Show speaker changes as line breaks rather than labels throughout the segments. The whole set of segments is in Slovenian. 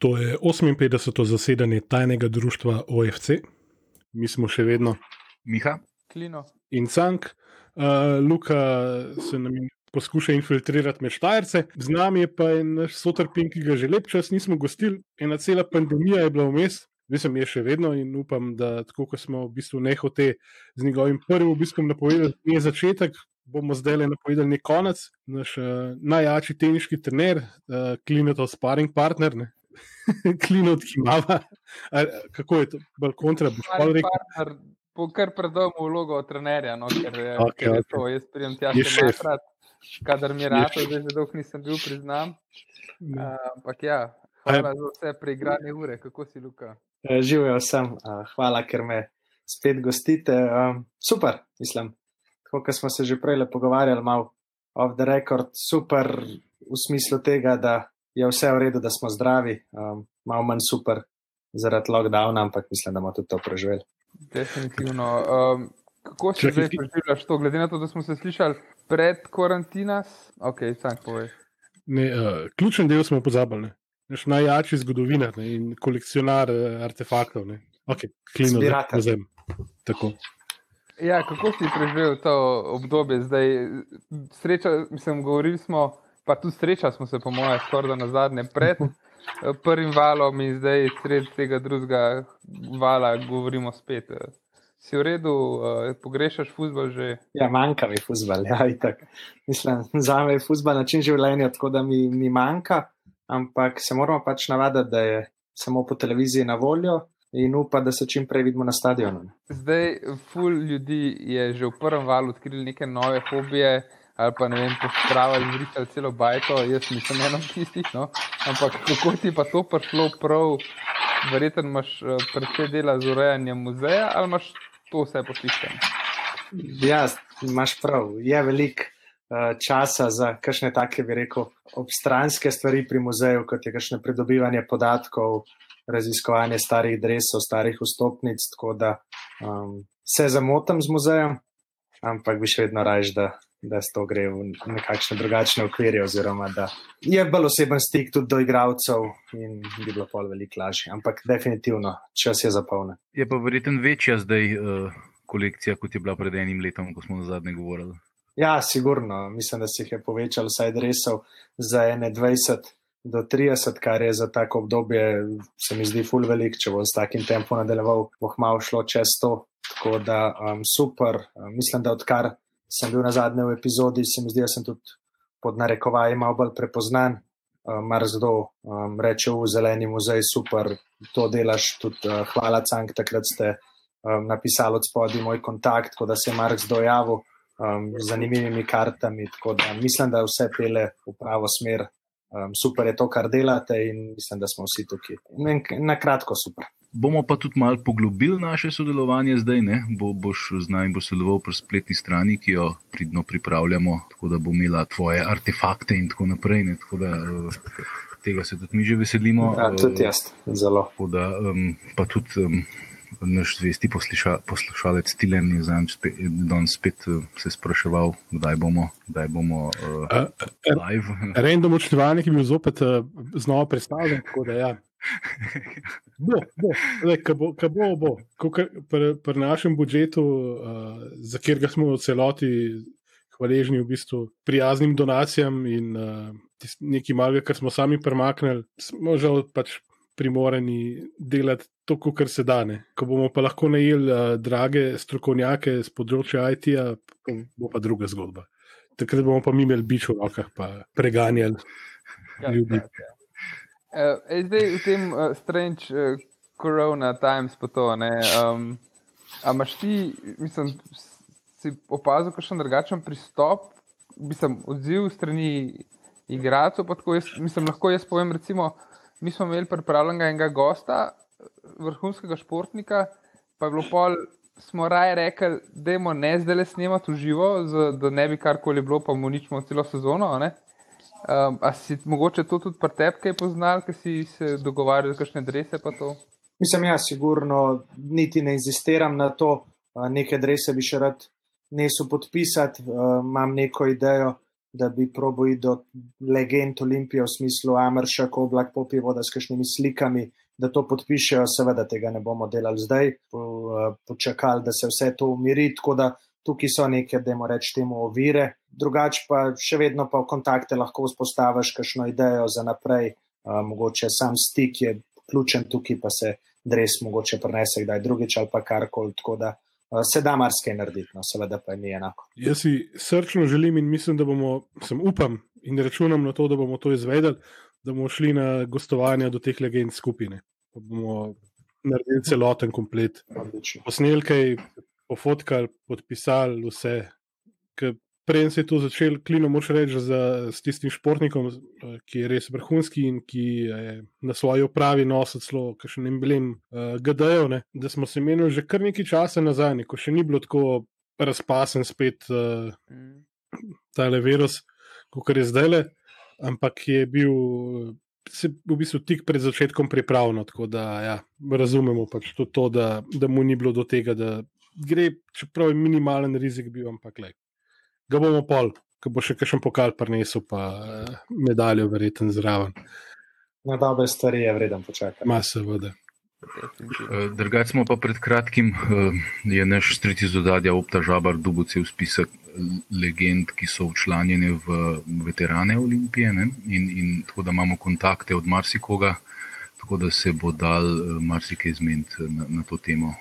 To je 58. zasedanje tajnega društva OFC, mi smo še vedno
Miha
Klino.
in Cank. Uh, Luka se nam poskuša infiltrirati med Štajerce, z nami je pa je naš sotrpin, ki ga že lep čas nismo gostili. Ena cela pandemija je bila vmes, mislim, je še vedno in upam, da tako kot smo v bistvu nehote z njegovim prvim obiskom napovedali, je začetek. Bomo zdaj le napovedali konec. Naš uh, najjačji teniški trener, uh, Klinotov sparring partner, ne? Klinot, ki ima. Kako je to, bolj kontra, boš pa rekel?
Bo kar predal mu vlogo trenerja, no, ker, je,
Ok,
ker je to. Jaz prijem tja
Je
še enkrat, kadar mi
šef.
zdaj že dolgo nisem bil, priznam. Uh, ampak ja, hvala za vse preigrane ure. Kako si, Luka?
Eh, Živijo vsem, eh, hvala, ker me spet gostite. Um, super, mislim. Tako kot smo se že prej pogovarjali, malo off the record, super v smislu tega, da je vse v redu, da smo zdravi, um, malo manj super zaradi lockdowna, ampak mislim, da bomo tudi to preživeli.
Definitivno. Um, kako si
Čakaj,
zdaj preživljaš to, glede na to, da smo se slišali pred karantinas? Ok, sam povej.
Ne, uh, ključen del smo pozabili. ne. Naš najjačji zgodovinar ne, in kolekcionar uh, artefaktov. Ne. Ok, klino,
Zbiratelj.
vzem. Tako.
Ja, kako si preživel to obdobje zdaj? Sreča, mislim, govorili smo, pa tudi sreča smo se, po mojem, skoraj na zadnje pred eh, prvim valom in zdaj sred tega drugega vala govorimo spet. Eh, Si v redu, eh, pogrešaš futbol že?
Ja, manjka mi futbal, ja, itak. Mislim, za me je futbal način življenja, tako da mi, mi manjka, ampak se moramo pač navaditi, da je samo po televiziji na voljo in upa, da se čim prej vidimo na stadionu.
Zdaj, ful ljudi je že v prvem valu odkrili neke nove hobije. Ali pa ne vem, pospravili, izričali celo bajto, jaz nisem eno tistih. No? Ampak kako ti pa to prišlo prav, verjetno imaš eh, predvsej dela z urejanjem muzeja ali imaš to vse potiskano?
Ja, imaš prav. Je veliko uh, časa za kakšne take, bi rekel, obstranske stvari pri muzeju, kot je kakšne pridobivanje podatkov, raziskovanje starih dresov, starih vstopnic. Tako da um, se zamotam z muzejem, ampak bi še vedno raje, da, da se to gre v nekakšne drugačne okvirje, oziroma da je bolj oseben stik tudi do igralcev in bi bilo pol veliko lažje. Ampak definitivno čas je zapolnjen.
je pa verjetno večja zdaj uh, kolekcija, kot je bila pred enim letom, ko smo na zadnje govorili.
Ja, sigurno. Mislim, da se jih je povečalo vsaj dresov za 21 do 30, kar je za tako obdobje, se mi zdi, ful velik. Če bo s takim tempom nadaljeval, bo malo šlo čez to. Tako da um, super. Mislim, da odkar sem bil na zadnje v epizodi, se mi zdi, da sem tudi pod narekovaji malo bolj prepoznan. Um, Marsikdo um, reče v zeleni muzej, super, to delaš, tudi uh, hvala, Cank, takrat ste um, napisali od spodaj moj kontakt, tako da se je Marsikdo javil um, z zanimivimi kartami. Da mislim, da vse pele v pravo smer. Um, super je to, kar delate, in mislim, da smo vsi tukaj. Na kratko, super.
Bomo pa tudi malo poglobili naše sodelovanje zdaj. Ne? Bo, boš z nami bo sodeloval pri spletni strani, ki jo pridno pripravljamo, tako da bo imela tvoje artefakte in tako naprej. Ne? Tako da, uh, tega se tudi mi že veselimo.
Ja, tudi
eh,
jaz, zelo.
Tako da, um, pa tudi um, naš zvesti posluša, poslušalec Tilen je zadnjič spet, danes spet uh, se spraševal, kdaj bomo, kdaj bomo uh,
Uh,
live.
Random odštevalnik je bil zopet uh, znova predstavljen, tako da ja. Bo, bo, Le, ka bo, ka bo, bo. Pri, pri našem budžetu, uh, za katerega smo v celoti hvaležni v bistvu prijaznim donacijam in uh, nekaj malega, kar smo sami premaknili, smo žal pač primorani delati to, kar se da. Ne. Ko bomo pa lahko najeli uh, drage strokovnjake z področja IT-ja, bo pa druga zgodba. Takrat bomo pa mi imeli bič v rokah, pa preganjali ljudi.
Uh, zdaj v tem uh, strange uh, corona times pa to, ne. Um, a imaš ti, mislim, si opazil kakšen drugačen pristop, mislim, odziv strani igralcev, mislim, lahko jaz povem, recimo, mi smo imeli pripravljenega enega gosta, vrhunskega športnika, pa je bilo pol, smo raje rekli, da je ne zdaj le snemati v živo, da ne bi karkoli bilo, pa mu ničmo celo sezono, ne. Um, a si mogoče to tudi pri tebi kaj poznal, ki si se dogovarjal, kakšne drese pa to?
Mislim, ja, sigurno niti ne inzistiram na to, neke drese bi še rad nesel podpisati, uh, imam neko idejo, da bi probo iti do legend Olimpije v smislu Amrša, Koblak, Popivo, da s kakšnimi slikami, da to podpišejo, seveda tega ne bomo delali zdaj, po, počakali, da se vse to umiri, tako da tukaj so neke, da moramo reči temu, ovire. Drugače pa še vedno pa v kontakte lahko vzpostaviš kakšno idejo za naprej, uh, mogoče sam stik je ključen tukaj, pa se dres mogoče prenese kdaj drugič ali pa karkoli. Tako da se da marsikaj narediti, no seveda pa ni enako.
Jaz si srčno želim in mislim, da bomo, sem upam in računam na to, da bomo to izvedeli, da bomo šli na gostovanja do teh legend skupine. Pa bomo naredili celoten komplet. Posneli kaj, pofotkali, podpisali vse. Prej se je to začel, klino moš reči, za, s tistim športnikom, eh, ki je res vrhunski in ki je na svoji opravi nosil celo kakšen emblem uh, GD-jev, da smo se menili že kar nekaj časa nazaj, ko še ni bilo tako razpasen spet uh, ta virus, kot je zdaj le, ampak je bil se v bistvu tik pred začetkom pripravljeno, tako da ja, razumemo pač to, to da, da mu ni bilo do tega, da gre, čeprav je minimalen rizik bil, ampak le. Ga bomo pol, ko bo še kakšen pokal prinesel, pa uh, medaljo, verjeten zraven.
Na dobre stvari je vreden počakati.
Ma seveda.
Drugač smo pa pred kratkim, je naš stric iz odadja Opta Žabar dubo cel spisek legend, ki so včlanjene v veterane Olimpije ne? in, in tako da imamo kontakte od marsikoga, tako da se bo dal marsikaj zmeniti na, na to temo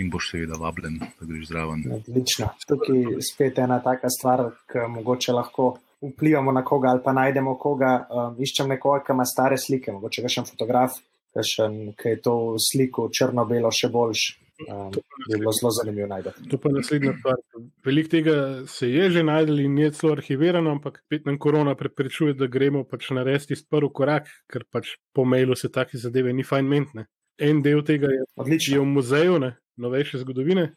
in boš seveda vabljen, da greš zraven.
Odlično. Tukaj je spet ena taka stvar, ki mogoče lahko vplivamo na koga ali pa najdemo koga. Um, iščem nekoga, ki ima stare slike, mogoče še en fotograf, ki je to sliko črno-belo še boljš. Um, je bilo zelo zanimivo najti.
To pa je naslednja stvar. Veliko tega se je že najdel in je celo arhivirano, ampak spet nam korona preprečuje, da gremo pač narediti prvi korak, ker pač po mailu se take zadeve ni fajn mentne. En del tega je, je v muzeju, ne? Novejše zgodovine,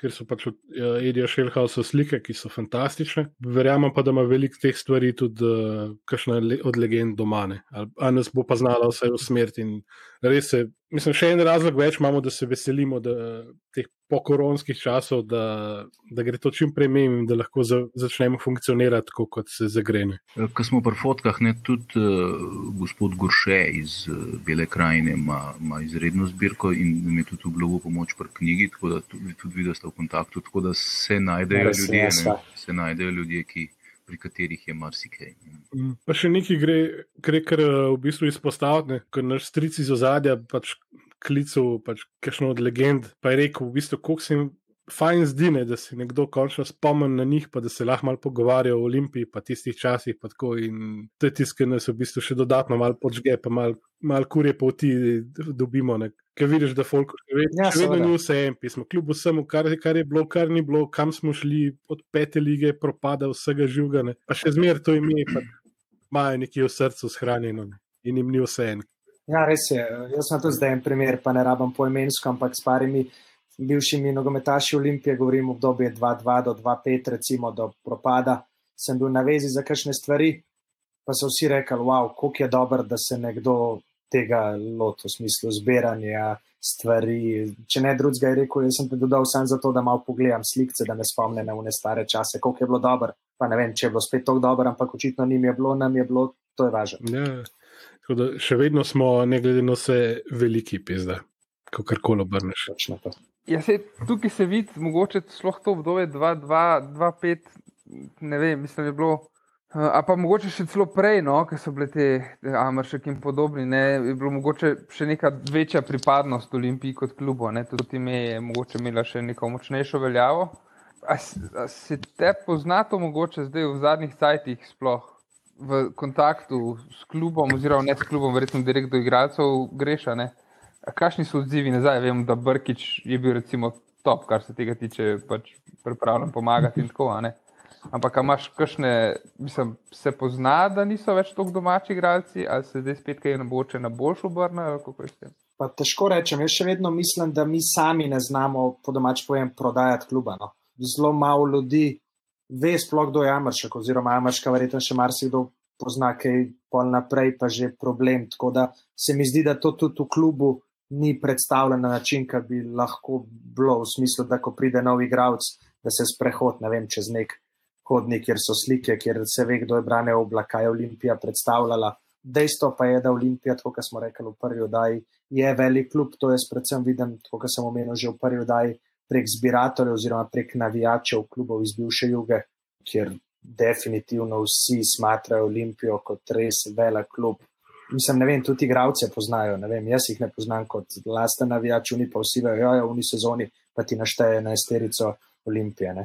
ker so pač od uh, Edija Šelhausa slike, ki so fantastične. Verjamem pa, da ima veliko teh stvari tudi uh, kakšna le, od legend doma, ali nas bo pa znala vse v smrt. In res se, mislim, še en razlog več imamo, da se veselimo da, teh pokoronskih časov, da, da gre to čim prej mem in da lahko za, začnemo funkcionirati tako, kot se zagrene.
Ko smo pri fotkah, ne, tudi uh, gospod Gorše iz uh, Bele krajine ima, ima izredno zbirko in mi je tudi obljubil pomoč pri knjigi, tako da tudi, tudi da ste v kontaktu, tako da se najdejo ljudje, ne, se najdejo ljudje, ki. Pri katerih je marsikaj.
Mm. Pa še nekaj gre, gre kar v bistvu izpostaviti, ker naš stric iz ozadja pač klical pač kakšno od legend, pa je rekel, v bistvu, koliko se jim fajn zdi, ne, da se nekdo končno spomni na njih, pa da se lahko malo pogovarja o Olimpiji, pa tistih časih. Pa tako, in to je tisto, kar nas v bistvu še dodatno malo počge, pa malo mal kurje poti dobimo. Ne. Ker vidiš, da folk še vedno, ja, še vedno ni vse en pismo, kljub vsemu, kar, kar je bilo, kar ni bilo, kam smo šli od pete lige, propada vsega živega, pa še zmer to ime, pa imajo nekje v srcu shranjeno ne. in jim ni vse en.
Ja, res je. Jaz sem tudi zdaj en primer, pa ne rabim poimensko, ampak s parimi bivšimi nogometaši Olimpije, govorim o obdobju 2-2 do 2-5, recimo do propada, sem bil na vezi za kakšne stvari, pa so vsi rekli, wow, koliko je dobro, da se nekdo tega loti v smislu zbiranja stvari. Če ne drugega je rekel, jaz sem te dodal samo zato, da malo pogledam slike, da me spomne na une stare čase, koliko je bilo dobro. Pa ne vem, če je bilo spet tako dobro, ampak očitno njim je bilo, nam je bilo, to je važno.
Ja. Da, še vedno smo, ne glede na vse, veliki pizda, kako koli obrneš.
Ja, se, tukaj se vidi, mogoče sploh to obdobje 2-5, ne vem, mislim, je bilo. Uh, a pa mogoče še celo prej, no, ker so bile te Amršek in podobni, ne, je bilo mogoče še neka večja pripadnost Olimpiji kot klubu, ne, tudi ime je mogoče imela še neko močnejšo veljavo. A, a se te pozna to mogoče zdaj v zadnjih cajtih sploh? v kontaktu s klubom, oziroma ne s klubom, verjetno direkt do igralcev greša. Ne? Kakšni so odzivi nazaj? Vem, da Brkič je bil recimo top, kar se tega tiče, pač pripravljen pomagati in tako. Ampak, imaš kakšne, mislim, se pozna, da niso več tako domači igralci, ali se zdaj spet kaj naboče na boljšo obrno?
Pa težko rečem, jaz še vedno mislim, da mi sami ne znamo, po domač povem, prodajati kluba. No. Zelo malo ljudi ve sploh, kdo je Amršek, oziroma Amrška, verjetno še marsikdo pozna, kaj pol naprej, pa že problem. Tako da se mi zdi, da to tudi v klubu ni predstavljeno na način, ki bi lahko bilo v smislu, da ko pride nov igralec, da se sprehod, ne vem, čez nek hodnik, kjer so slike, kjer se ve, kdo je brane oblaka, je Olimpija predstavljala. Dejstvo pa je, da Olimpija, kot smo rekli v prvi oddaji, je velik klub, to jaz predvsem vidim, kot sem omenil že v prvi oddaji, prek zbirateljev oziroma prek navijačev klubov iz bivše juge, kjer definitivno vsi smatrajo Olimpijo kot res velik klub. Mislim, ne vem, tudi igravce poznajo, ne vem, jaz jih ne poznam kot lasten navijač, oni pa vsi vejo, ja, v uni sezoni pa ti našteje na esterico Olimpije. Ne?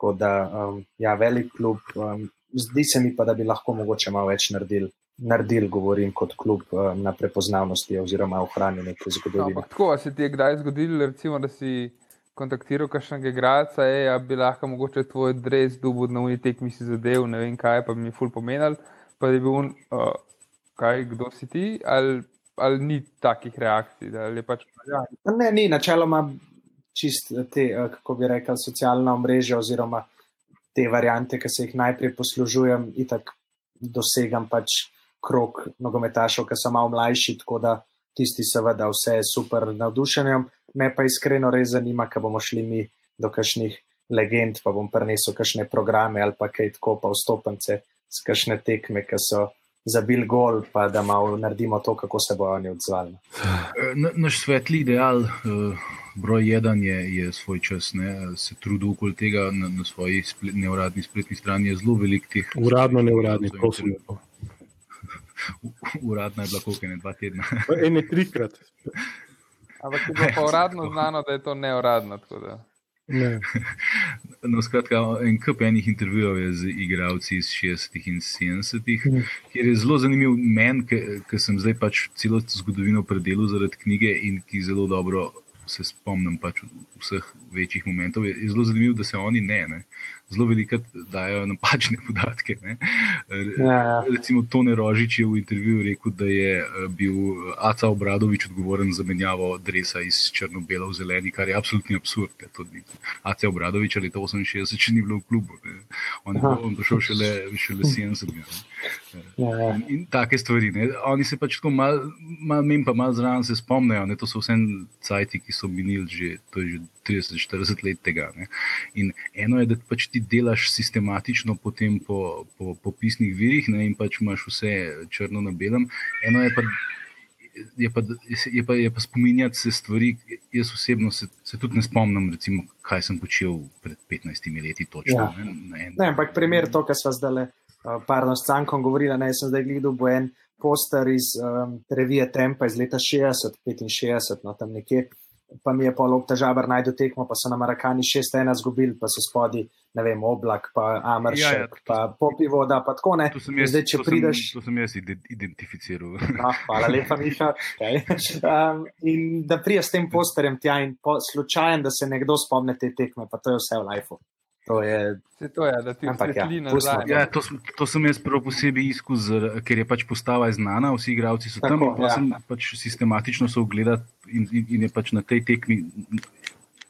Tako da, um, ja, velik klub, um, zdi se mi pa, da bi lahko mogoče malo več naredili naredili, govorim kot klub eh, na prepoznavnosti oziroma ohranjanju neke zgodovine.
No, tako se ti je kdaj zgodilo, recimo, da si kontaktiral kakšnega igralca, da bi lahko mogoče tvoj dres dubud na unitek mi si zadev, ne vem kaj, pa bi mi ful pomenil, pa je bil un, uh, kaj, kdo si ti, ali, ali ni takih reakcij. Pač,
ja. Ne, ni, načeloma čist te, eh, kako bi rekel, socialna omrežja oziroma te variante, ki se jih najprej poslužujem, itak dosegam pač krok nogometašov, ki so malo mlajši, tako da tisti seveda vse je super navdušenjem. Me pa iskreno res zanima, kaj bomo šli mi do kakšnih legend, pa bom prenesel kakšne programe ali pa kaj tako pa vstopence z kakšne tekme, ki so zabil gol, pa da malo naredimo to, kako se bojo oni odzvali.
Naš svetli ideal. Broj jedan je, je svoj čas, ne, se trudil okoli tega na, na svoji splet, neuradni spletni strani. Je zelo velik teh.
Uradno, neuradni, prosim
uradna je bila koliko ne dva tedna.
Ene trikrat.
Ampak je pa uradno znano, da je to neuradno.
Ne.
No, skratka, en kup enih intervjujev je z igravci iz 60 in 70, mm. kjer je zelo zanimiv meni, ker sem zdaj pač celo zgodovino predelal zaradi knjige in ki zelo dobro se spomnim pač vseh večjih momentov. Je, je zelo zanimivo, da se oni ne. ne zelo veliko dajo napačne podatke.
Ja, ja.
Recimo Tone Rožič je v intervjuju rekel, da je eh, bil Aca Obradovič odgovoren za menjavo dresa iz črno-bela v zeleni, kar je absolutni absurd. Aca Obradovič ali to 68, če ni bilo v klubu. Ne. On je on prišel šele, šele 70. Ne.
Ja, ja.
In, take stvari. Ne. Oni se pač tako malo, mal, mem pa malo zraven se spomnejo. Ne. To so vse cajti, ki so minili že, že 30-40 let tega. Ne. In eno je, da pač ti delaš sistematično potem po, po, po pisnih virih ne, in pač imaš vse črno na belem. Eno je pa, je pa, je pa, je pa spominjati se stvari. Jaz osebno se, se tudi ne spomnim, recimo, kaj sem počel pred 15 leti. Točno,
ja. ne, ne, ampak primer to, kar smo zdaj, uh, parno s Cankom govorili, ne sem zdaj gledal, bo en poster iz um, revije Tempa iz leta 60, 65, no tam nekje pa mi je pol obtežavar najdu tekmo, pa so na Marakani 6-1 zgubili, pa so spodi, ne vem, oblak, pa Ameršek, ja, ja, pa popi voda, pa tako ne.
Jaz, Zdaj, to prideš. Sem, to sem jaz identificiral.
No, hvala lepa, Miša. Okay. Um, in da priješ s tem posterjem tja in po, slučajen, da se nekdo spomne te tekme, pa to je vse v lifeu. To je,
to je, da ti
ampak, ja,
nazaj,
ja, to, to sem jaz prav posebej izkusil, ker je pač postava znana, vsi igravci so tam. Tako, ja. sem pač sistematično so ogledali in, in, in je pač na tej tekmi.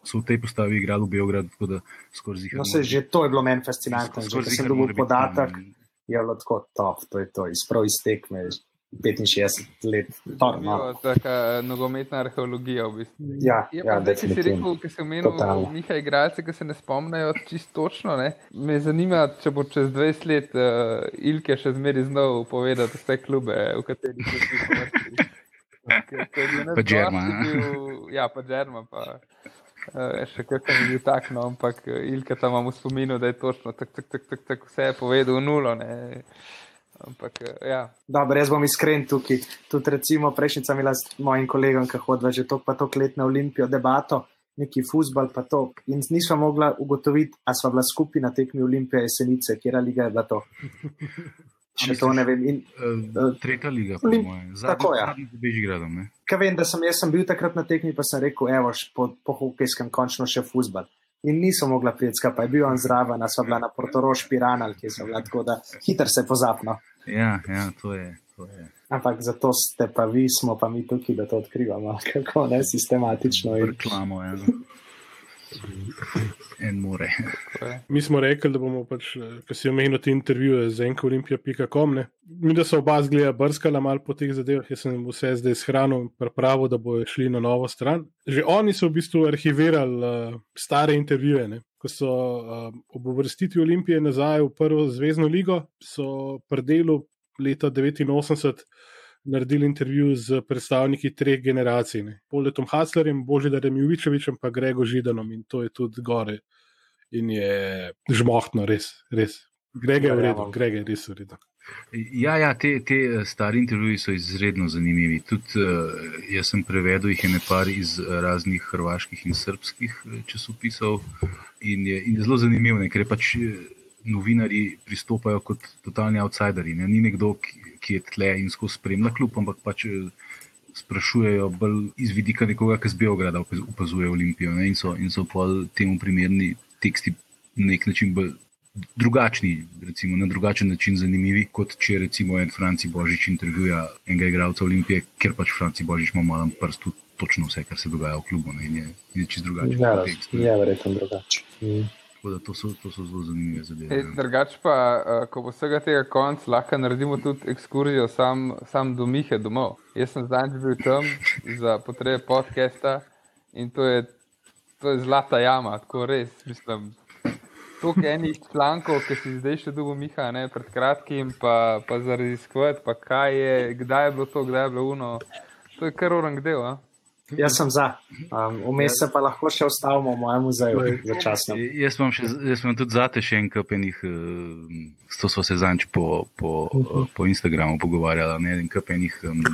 So v tej postavi igrali v Beogradu, tako da skoraj zihar.
No, se, že to je bilo meni fascinantno. Že sem dobil podatek, je bilo tako top, to je to, izprav iz tekme. 65 let,
no. tako nogometna arheologija. V bistvu.
Ja, je ja,
pa, če si rekel, ki si omenil nekaj igralcev, ki se ne spomnijo čisto točno. Ne? Me zanima, če bo čez 20 let uh, Ilke še zmeri znov povedati vse klube, v katerih so bili vrsti.
Pa Džerma.
Ja, pa Džerma. Pa. Uh, še kaj sem bil tak, no, ampak Ilka tam imamo spomin, da je točno tak, tak, tak, tak, tak, vse povedal v nulo. Ne. Ampak, ja.
Dobro, jaz bom iskren tukaj. Tudi, recimo, prejšnji sem imel s mojim kolegom, ki hodva že tok pa tok let na Olimpijo debato, neki futbal pa to. In nismo mogla ugotoviti, a sva bila skupaj na tekmi Olimpije jesenice, kjer liga je bila to. Če to ne vem. In,
uh, tretja liga, po mojem.
Tako je.
Ja.
Kaj vem, da sem jaz sem bil takrat na tekmi, pa sem rekel, evo, po, po hokejskem končno še futbal in niso mogla priti skupaj. Bil je zraven, sva bila na Portoroš, Piranal, ki so bila tako, da hitro se pozapno.
Ja, ja, to je. To je.
Ampak zato ste pa vi, smo pa mi tukaj, da to odkrivamo, kako ne sistematično.
Reklamo, ja. En more.
Mi smo rekli, da bomo, pač, ko si omenil te intervjuje z enkoolimpija.com, mi da so oba zgleda brskala malo po teh zadevah, jaz sem vse zdaj shranil in pripravil, da bojo šli na novo stran. Že oni so v bistvu arhivirali uh, stare intervjuje. Ne? Ko so uh, ob uvrstitvi Olimpije nazaj v prvo zvezdno ligo, so pri delu leta 1989 naredili intervju z predstavniki treh generacij, Poletom Haslerjem, Božidarjem Juvičevičem, pa Grego Židanom in to je tudi gore. In je žmohtno, res, res. Greg je v redu, Greg je res v redu.
Ja, ja te, te stari intervjuji so izredno zanimivi. Tudi uh, jaz sem prevedel jih nekaj iz raznih hrvaških in srpskih časopisov in je, in je zelo zanimivo, ker pač novinari pristopajo kot totalni outsideri. Ne? Ni nekdo, ki, ki je tle in skozi spremlja klub, ampak pač eh, sprašujejo bolj iz vidika nekoga, ki z Beograda opazuje Olimpijo ne? in so, in so pa temu primerni teksti na nek način bolj. Drugačni, recimo na drugačen način zanimivi, kot če recimo en Franci Božič intervjuja enega igralca Olimpije, ker pač Franci Božič ima malo prst točno vse, kar se dogaja v klubu. Ne, in je, je čist drugačen.
Ja, ja verjetno drugačen. Mm.
To so, to so zelo zanimive zadeve. Ja.
Drugač pa, uh, ko bo vsega tega konc, lahko naredimo tudi ekskurzijo sam, sam do Mihe domov. Jaz sem zdaj bil tam za potrebe podcasta in to je, to je zlata jama, tako res. Mislim, Tukaj je enih člankov, ki si zdaj še dolgo Miha, ne, pred kratkim, pa, pa za raziskovati, pa kaj je, kdaj je bilo to, kdaj je bilo uno. To je kar orang del. A?
Jaz sem za. Um, vmes se pa lahko še ostavimo v mojem muzeju, začasno.
Jaz sem, še, jaz sem tudi zate še en kapenih, uh, to smo se zanč po, po, uh, po Instagramu pogovarjali, ne en kapenih um,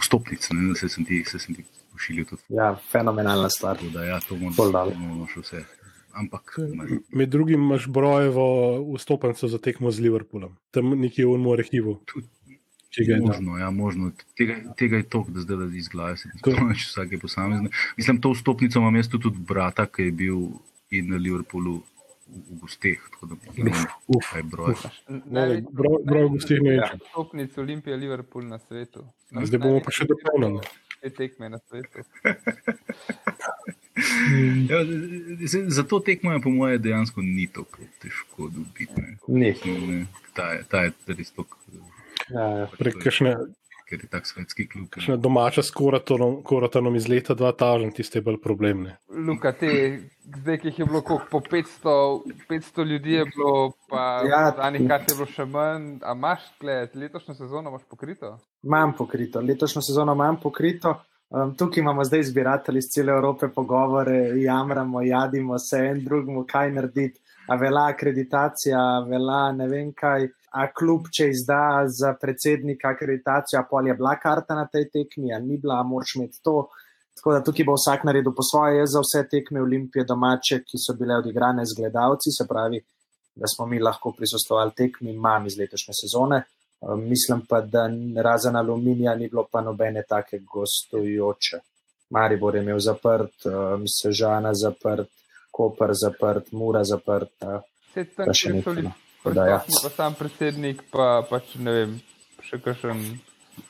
vstopnic, ne se sem ti, se sem ti pošiljal tudi.
Ja, fenomenalna stvar.
Da, ja, to moramo še vse. Ampak,
Med drugim imaš brojevo vstopnico za tekmo z Liverpoolom, tam nekje v arhivu. Tudi.
Možno, ja, možno. Tega, tega je toliko, da zdaj izglasiti. To je vsake posamezne. Mislim, to vstopnico imam jaz tudi brata, ki je bil in na Liverpoolu v gosteh. Uf, je broj.
Broj gosteh ne je.
Vstopnic Olimpije, Liverpool na svetu.
No, zdaj bomo pa še dopolnili.
Te tekme na svetu.
ja, za to tekmo je po moje dejansko ni tako težko dobiti.
Ne.
Ne. Ta je, ta je res tako.
Ja, ja.
Prek kakšne,
ker je tak svetski klub.
kakšne domače s koratanom iz leta 2000, tiste bolj problemne.
Luka, te, zdaj, ki jih je bilo koliko, po 500, 500 ljudi, je bilo, pa
Ja.
zadnjih kar je bilo še manj. A imaš gled, letošnjo sezono imaš pokrito?
Imam pokrito, letošnjo sezono imam pokrito. Um, tukaj imamo zdaj zbiratelji iz cele Evrope pogovore, jamramo, jadimo se en drugemu, kaj narediti. A vela akreditacija, a vela ne vem kaj, a klub, če izda za predsednika akreditacijo, a pol je bila karta na tej tekmi, a ni bila, moraš imeti to. Tako da tukaj bo vsak naredil po svoje, jaz za vse tekme Olimpije domače, ki so bile odigrane z gledalci, se pravi, da smo mi lahko prisostovali tekmi, imam iz letošnje sezone. Um, mislim pa, da razen aluminija ni bilo pa nobene take gostujoče. Maribor je imel zaprt, um, Sežana zaprt, Koper zaprt, Mura zaprt. Uh,
Vse tam,
še nekaj, da ja.
prisotni, pa sam predsednik, pa pač ne vem, še kakšen.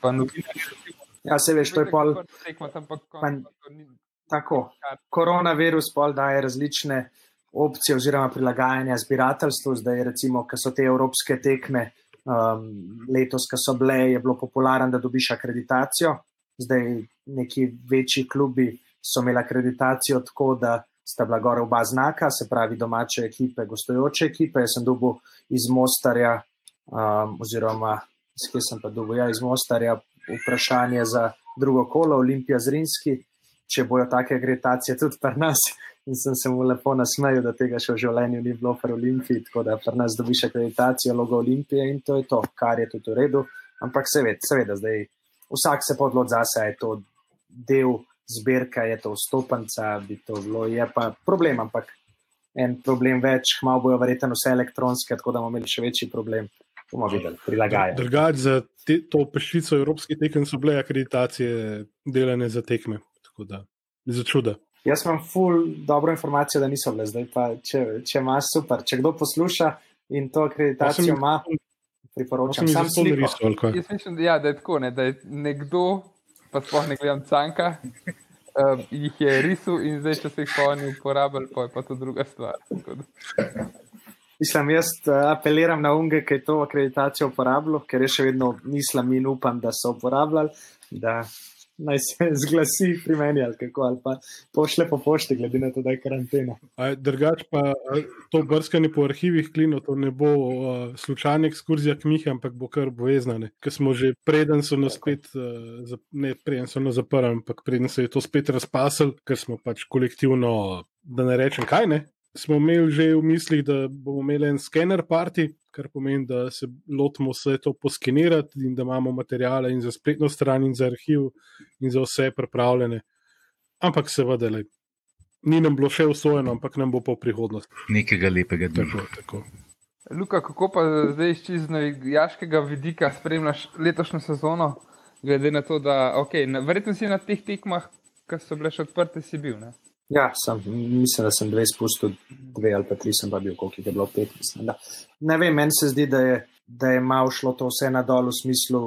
Pa novinarji.
ja, se veš, to je pol
pa
Pa-
pa
tako. Koronavirus pol daje različne opcije oziroma prilagajanja zbirateljstvu. Zdaj, recimo, ko so te evropske tekme um, letos, ko so bile, je bilo popularno, da dobiš akreditacijo. Zdaj neki večji klubi so imeli akreditacijo tako, da sta bila gore oba znaka, se pravi domače ekipe, gostujoče ekipe. Jaz sem dobil iz Mostarja, um, oziroma iz kje sem pa dobil, ja, iz Mostarja vprašanje za drugo kolo, Olimpija Zrinski, če bojo take akreditacije tudi pri nas. In sem se mu lepo nasmejal, da tega še v življenju ni bilo pri Olimpiji, tako da pri nas dobiš akreditacijo, logo Olimpije in to je to, kar je tudi v redu. Ampak seveda, seveda zdaj vsak se podlod zase, je to del zbirka, je to vstopenca, bi to bilo, je pa problem, ampak en problem več, malo bojo verjetno vse elektronske, tako da bomo imeli še večji problem. Bomo videli, prilagajati.
Drugač za te, to peščico evropskih tekem so bile akreditacije delane za tekme. Tako da, za čuda.
Jaz imam ful dobro informacijo, da niso bile zdaj, pa če, če imaš super. Če kdo posluša in to akreditacijo ima, priporočam. Sam
jih
sliko.
narisal, ali kaj?
Jaz mislim, da, ja, da je tako, ne, da je nekdo, pa sploh ne gledam canka, um, jih je risal in zdaj, če se jih pa oni uporabljali, pa je pa to druga stvar.
Mislim, jaz uh, apeliram na unge, ki je to akreditacijo uporabljal, ker je še vedno mislim in upam, da so uporabljali, da naj se zglasi pri meni ali kako, ali pa pošle po pošti, glede na to, da je karantena.
Drugač pa to brskanje po arhivih klino, to ne bo a, slučajna ekskurzija k Mihi, ampak bo kar obveznane. Ker smo že preden so nas spet, zap- ne preden so nas zaprli, ampak preden se je to spet razpasel, ker smo pač kolektivno, da ne rečem kaj ne. Smo imeli že v mislih, da bomo imeli en skener party, kar pomeni, da se lotimo vse to poskenirati in da imamo materijale in za spletno stran, in za arhiv, in za vse pripravljene. Ampak seveda, lej, ni nam bilo še usvojeno, ampak nam bo pa v prihodnosti.
Nekega lepega dne.
Tako, tako.
Luka, kako pa zdaj iz čisto navijaškega vidika spremljaš letošnjo sezono, glede na to, da okay, na, verjetno si na teh tekmah, ki so bile še odprte, si bil. Ne?
Ja, sem, mislim, da sem dve spustil, dve ali pa tri sem pa bil, koliko jih je bilo pet. Mislim, da. Ne vem, meni se zdi, da je, da je malo šlo to vse na dol v smislu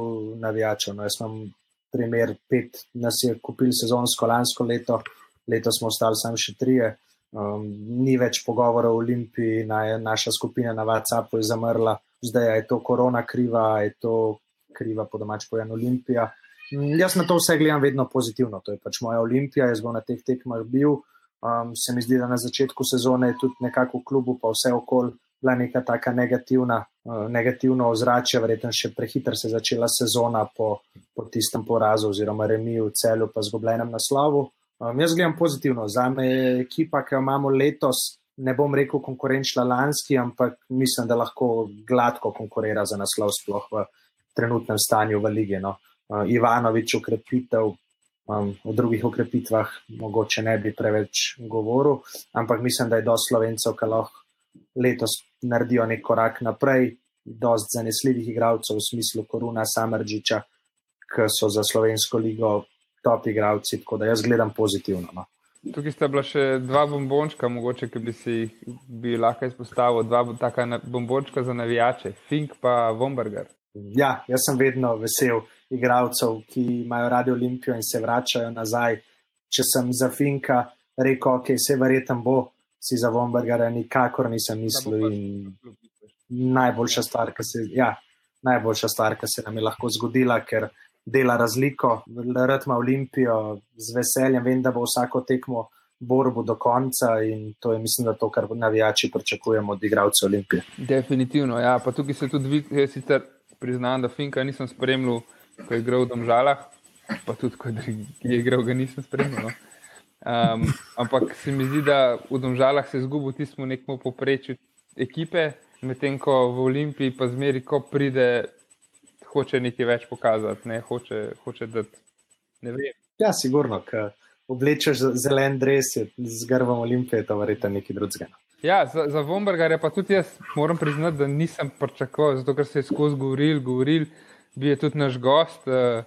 navijačev. No, jaz imam primer, pet nas je kupil sezonsko lansko leto, leto smo ostali samo še trije. Um, ni več pogovora o Olimpiji, na, naša skupina na WhatsAppu je zamrla, zdaj je to korona kriva, je to kriva po domač pojen Olimpija. Jaz na to vse gledam vedno pozitivno, to je pač moja Olimpija, jaz bom na teh tekmah bil. Um, se mi zdi, da na začetku sezone je tudi nekako v klubu, pa vse okoli, bila neka taka negativna, uh, negativno ozračje, verjetno še prehiter se je začela sezona po, po tistem porazu oziroma remiju v celju, pa zgobljenem naslovu. Um, jaz gledam pozitivno, za me je ekipa, ki jo imamo letos, ne bom rekel konkurenčna lanski, ampak mislim, da lahko gladko konkurira za naslov, sploh v trenutnem stanju v lige. No. Uh, Ivanovič ukrepitev, um, o drugih ukrepitvah mogoče ne bi preveč govoril, ampak mislim, da je do slovencev, ki lahko letos naredijo nek korak naprej, dost zanesljivih igralcev v smislu Koruna, Samrđiča, ki so za slovensko ligo top igralci, tako da jaz gledam pozitivno. No.
Tukaj sta bila še dva bombončka, mogoče, ki bi si bi lahko izpostavil, dva taka bombončka za navijače, Fink pa Vomberger.
Ja, jaz sem vedno vesel igralcev, ki imajo radi Olimpijo in se vračajo nazaj. Če sem za Finka rekel, ok, se verjetno bo, si za Vombergara nikakor nisem mislil. In najboljša stvar, ki se, ja, najboljša stvar, ki se nam je lahko zgodila, ker dela razliko, rad ima Olimpijo, z veseljem vem, da bo vsako tekmo borbo do konca in to je, mislim, da to, kar navijači pričakujemo od igralcev Olimpije.
Definitivno, ja. Pa tukaj se tudi vidi, jaz sicer priznam, da Finka nisem spremljal, ko je igral v Domžalah, pa tudi, ko je igral, ga nisem spremljal. No. Um, ampak se mi zdi, da v Domžalah se je zgubil tistemu nekmu poprečju ekipe, medtem ko v Olimpiji pa zmeri, ko pride, hoče nekaj več pokazati, ne hoče, hoče dati. Ne vem.
Ja, sigurno, ker oblečeš zelen dres je z grbom Olimpije, to verjetno nekaj drugega. no.
Ja, za, za Vombergarja pa tudi jaz moram priznati, da nisem pričakoval, zato ker se je skozi govoril, govoril, bi je tudi naš gost. Uh,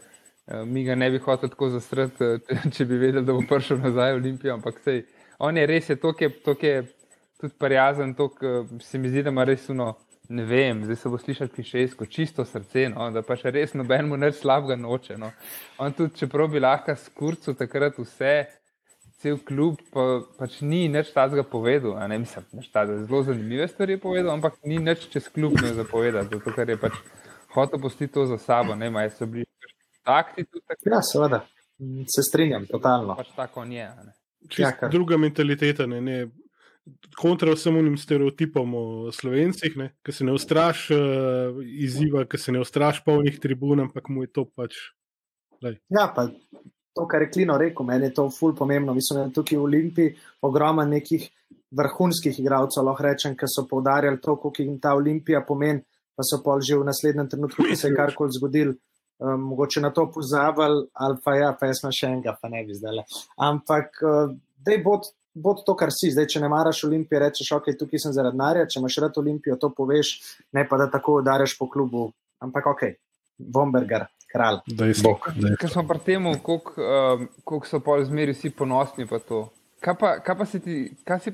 mi ga ne bi hotel tako zastrati, uh, če bi vedel, da bo prišel nazaj v Olimpijo, ampak sej, on je res, je to, ki je tudi prijazen, to se mi zdi, da ima res uno. Ne vem, zdaj se bo slišati klišejsko, čisto srce, no, da pa še res nobenemu nič slabega noče. No. On tudi, čeprav bi lahko skurcu takrat vse, cel klub pa, pač ni nič tazga povedal. Ne, mislim, nič tazga, zelo zanimive stvari je povedal, ampak ni nič čez klub ne zapovedal, zato ker je pač hotel postiti to za sabo. Ne, maj so bili takti tudi takrat,
Ja, seveda, se strinjam, totalno.
pač tako on je. a ne.
Čist
Ja,
druga mentaliteta, ne, ne, kontra vsem unim stereotipom o slovencih, ki se ne ustraš uh, izziva, ki se ne ustraš polnih tribun, ampak mu je to pač.
Ja, pa to, kar je Klino rekel, meni je to ful pomembno. Mislim, da je tukaj v Olimpiji ogromno nekih vrhunskih igralcev, lahko rečem, ki so poudarjali to, koliko jim ta Olimpija pomeni, pa so pol že v naslednjem trenutku, ko se je karkoli zgodil, um, mogoče na to pozabili, ali pa ja, pa jaz sem še enega, pa ne bi zdaj. Ampak, uh, dej bod. Bod to, kar si, zdaj, če ne maraš Olimpije, rečeš, ok, tukaj sem zaradi denarja, če imaš rad Olimpijo, to poveš, ne pa da tako udareš po klubu. Ampak ok, Bomberger, kralj.
Dejstvo.
Ker smo pri tem, koliko um, koliko so pol zmeri vsi ponosni. Pa to. kaj, pa, kaj pa si ti, kaj si,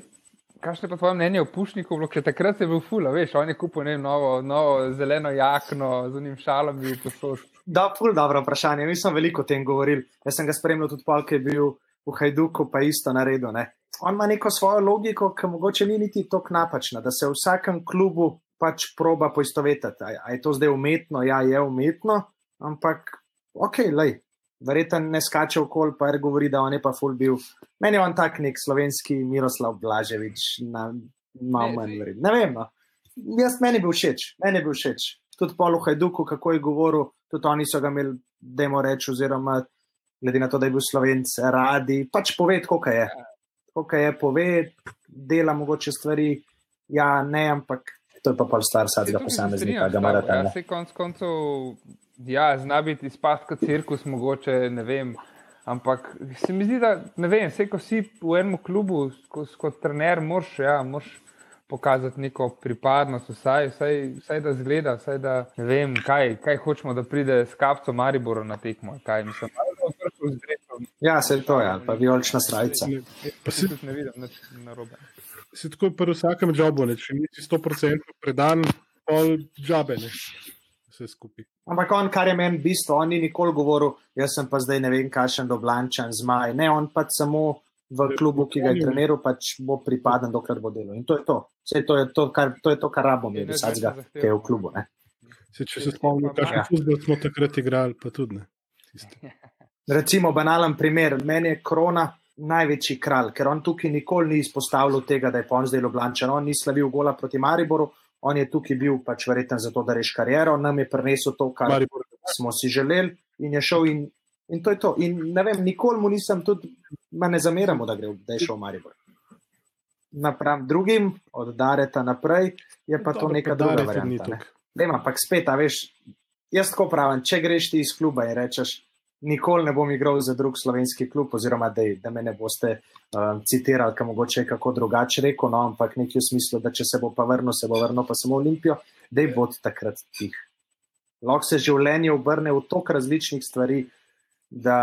kakšno je pa tvoje mnenje o Pušniku, ker takrat je bil fula, veš, on je kupil ne, novo, novo zeleno jakno z unim šalom bil posod.
Da, ful dobro vprašanje. Mi smo veliko o tem govorili. Jaz sem ga spremljal tudi pol, ki je bil v Hajduku pa isto naredil. Ne? On ima neko svojo logiko, ki mogoče ni niti tako napačna, da se v vsakem klubu pač proba poistovetiti. A je to zdaj umetno? Ja, je umetno, ampak ok, lej. Verjetno ne skače v kol, pa je govori, da on je pa full bil. Meni je on tak nek slovenski Miroslav Blaževič, na malo manj vredno. Ne vem, no. Jaz meni bil všeč, meni bil všeč. Tudi Polo Hajduku, kako je govoril, tudi oni so ga imeli, da jim reč, oziroma glede na to, da je bil slovenc, radi. Pač povedati, kako je. Kako je povedati, dela mogoče stvari, ja, ne, ampak to je pa pol stvar vsakega posameznika, da mora tam.
Ja, se konc koncev, ja, zna biti izpad kot cirkus, mogoče ne vem. Ampak se mi zdi, da ne vem, vse ko si v enem klubu, kot, kot trener, moraš, ja, moraš pokazati neko pripadnost, vsaj, vsaj, vsaj da zgleda, vsaj da ne vem, kaj, kaj hočemo, da pride s kapcem Mariboru na tekmo. Kaj, mislim,
ja, se je to, ja, pa vijolična srajca.
Pa si tudi ne vidim, na robe
se tako pri vsakem jobu, ne? če nisi 100% predan, pol džabe, ne? Vse skupaj.
Ampak on, kar je meni bistvo, on ni nikoli govoril, jaz sem pa zdaj ne vem, kakšen doblančan zmaj. Ne, on pač samo v klubu, ki ga je treniral, pač bo pripaden, dokler bo delal. In to je to. Vse to je to, kar, to je to, kar rabimo, mi vsakega, ki je v klubu.
Se, če se spomnimo, kakšen ja. futbol smo takrat igrali, pa tudi ne.
Recimo banalen primer, meni je krona največji kralj, ker on tukaj nikoli ni izpostavljal tega, da je pon zdaj Ljubljančan. On ni slavil gola proti Mariboru, on je tukaj bil pač verjeten za to, da reš kariero, nam je prinesel to, kar Maribor. smo si želeli in je šel in, in to je to. In ne vem, nikoli mu nisem tudi, ma ne zameramo, da, gre, da je šel v Maribor. Napram drugim, od Dareta naprej, je pa to neka druga varianta. Ne? Vem, ampak spet, a veš, jaz tako pravim, če greš ti iz kluba in rečeš, nikoli ne bom igral za drug slovenski klub, oziroma da, da me ne boste uh, citirali, kam mogoče je kako drugače rekel, no, ampak nekaj v smislu, da če se bo pa vrnil, se bo vrnil pa samo Olimpijo, da je bod takrat tih. Lahko se življenje obrne v toliko različnih stvari, da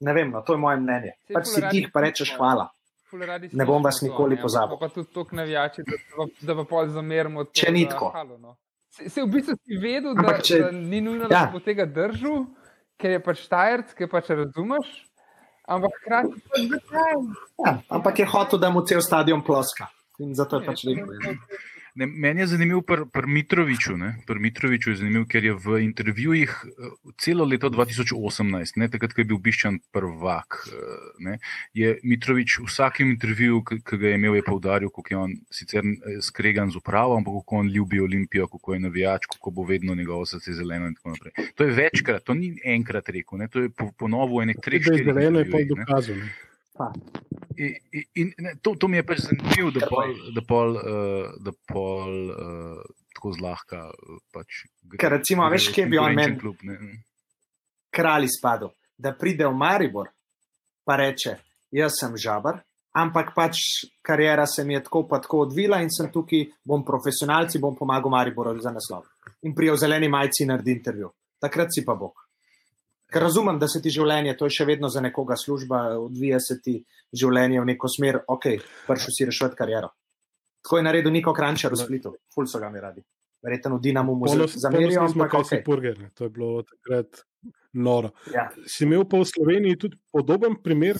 ne vem, no, to je moje mnenje. Pač si tih pa rečeš hvala. Ne bom vas nikoli pozabil.
Pa tudi to navijači, da, da pa pol zamerimo.
Če ni tako.
No. Se v bistvu si vedel, da, če, da ni nujno, da ja. bo tega držal ker je pač Tajrc, ki pač razumeš. Ampak hkrati pa je zakaj.
Ja, ampak je hotel, da mu cel stadion ploska. In zato je pač rekel.
Ne, meni je zanimivo pri pr Mitroviču. Pri Mitroviču je zanimivo, ker je v intervjujih eh, celo leto 2018, ne, takrat, ko je bil biščan prvak, eh, ne, je Mitrovič v vsakem intervjuju, ki ga je imel, je povdaril, kako je on sicer eh, skregan z upravo, ampak kako on ljubi Olimpijo, kako je navijač, kako bo vedno njegovo srce zeleno in tako naprej. To je večkrat, to ni enkrat rekel, ne, to je ponovno po ene tri štiri.
Zeleno je pa dokazano.
In, in, in, to, to mi je pač zanimivo, da pol, da pol, uh, da pol uh, tako zlahka. Pač,
Ker recimo, veš, kje bi on meni kralj izpadel, da pride v Maribor, pa reče, jaz sem žabar, ampak pač karijera se mi je tako pa tako odvila in sem tukaj, bom profesionalci, bom pomagal Mariboru za naslov. In prijo zeleni majci naredi intervju. Takrat si pa bog. Ker razumem, da se ti življenje, to je še vedno za nekoga služba, odvija se ti življenje v neko smer, ok, prši si rešiti kariero. Tako je naredil Niko Krančer v Splitu, ful so ga mi radi. Verjetno v Dinamu mu zamerijo, ampak
ok. Burger, to je bilo takrat noro. Ja. Si imel pa v Sloveniji tudi podoben primer,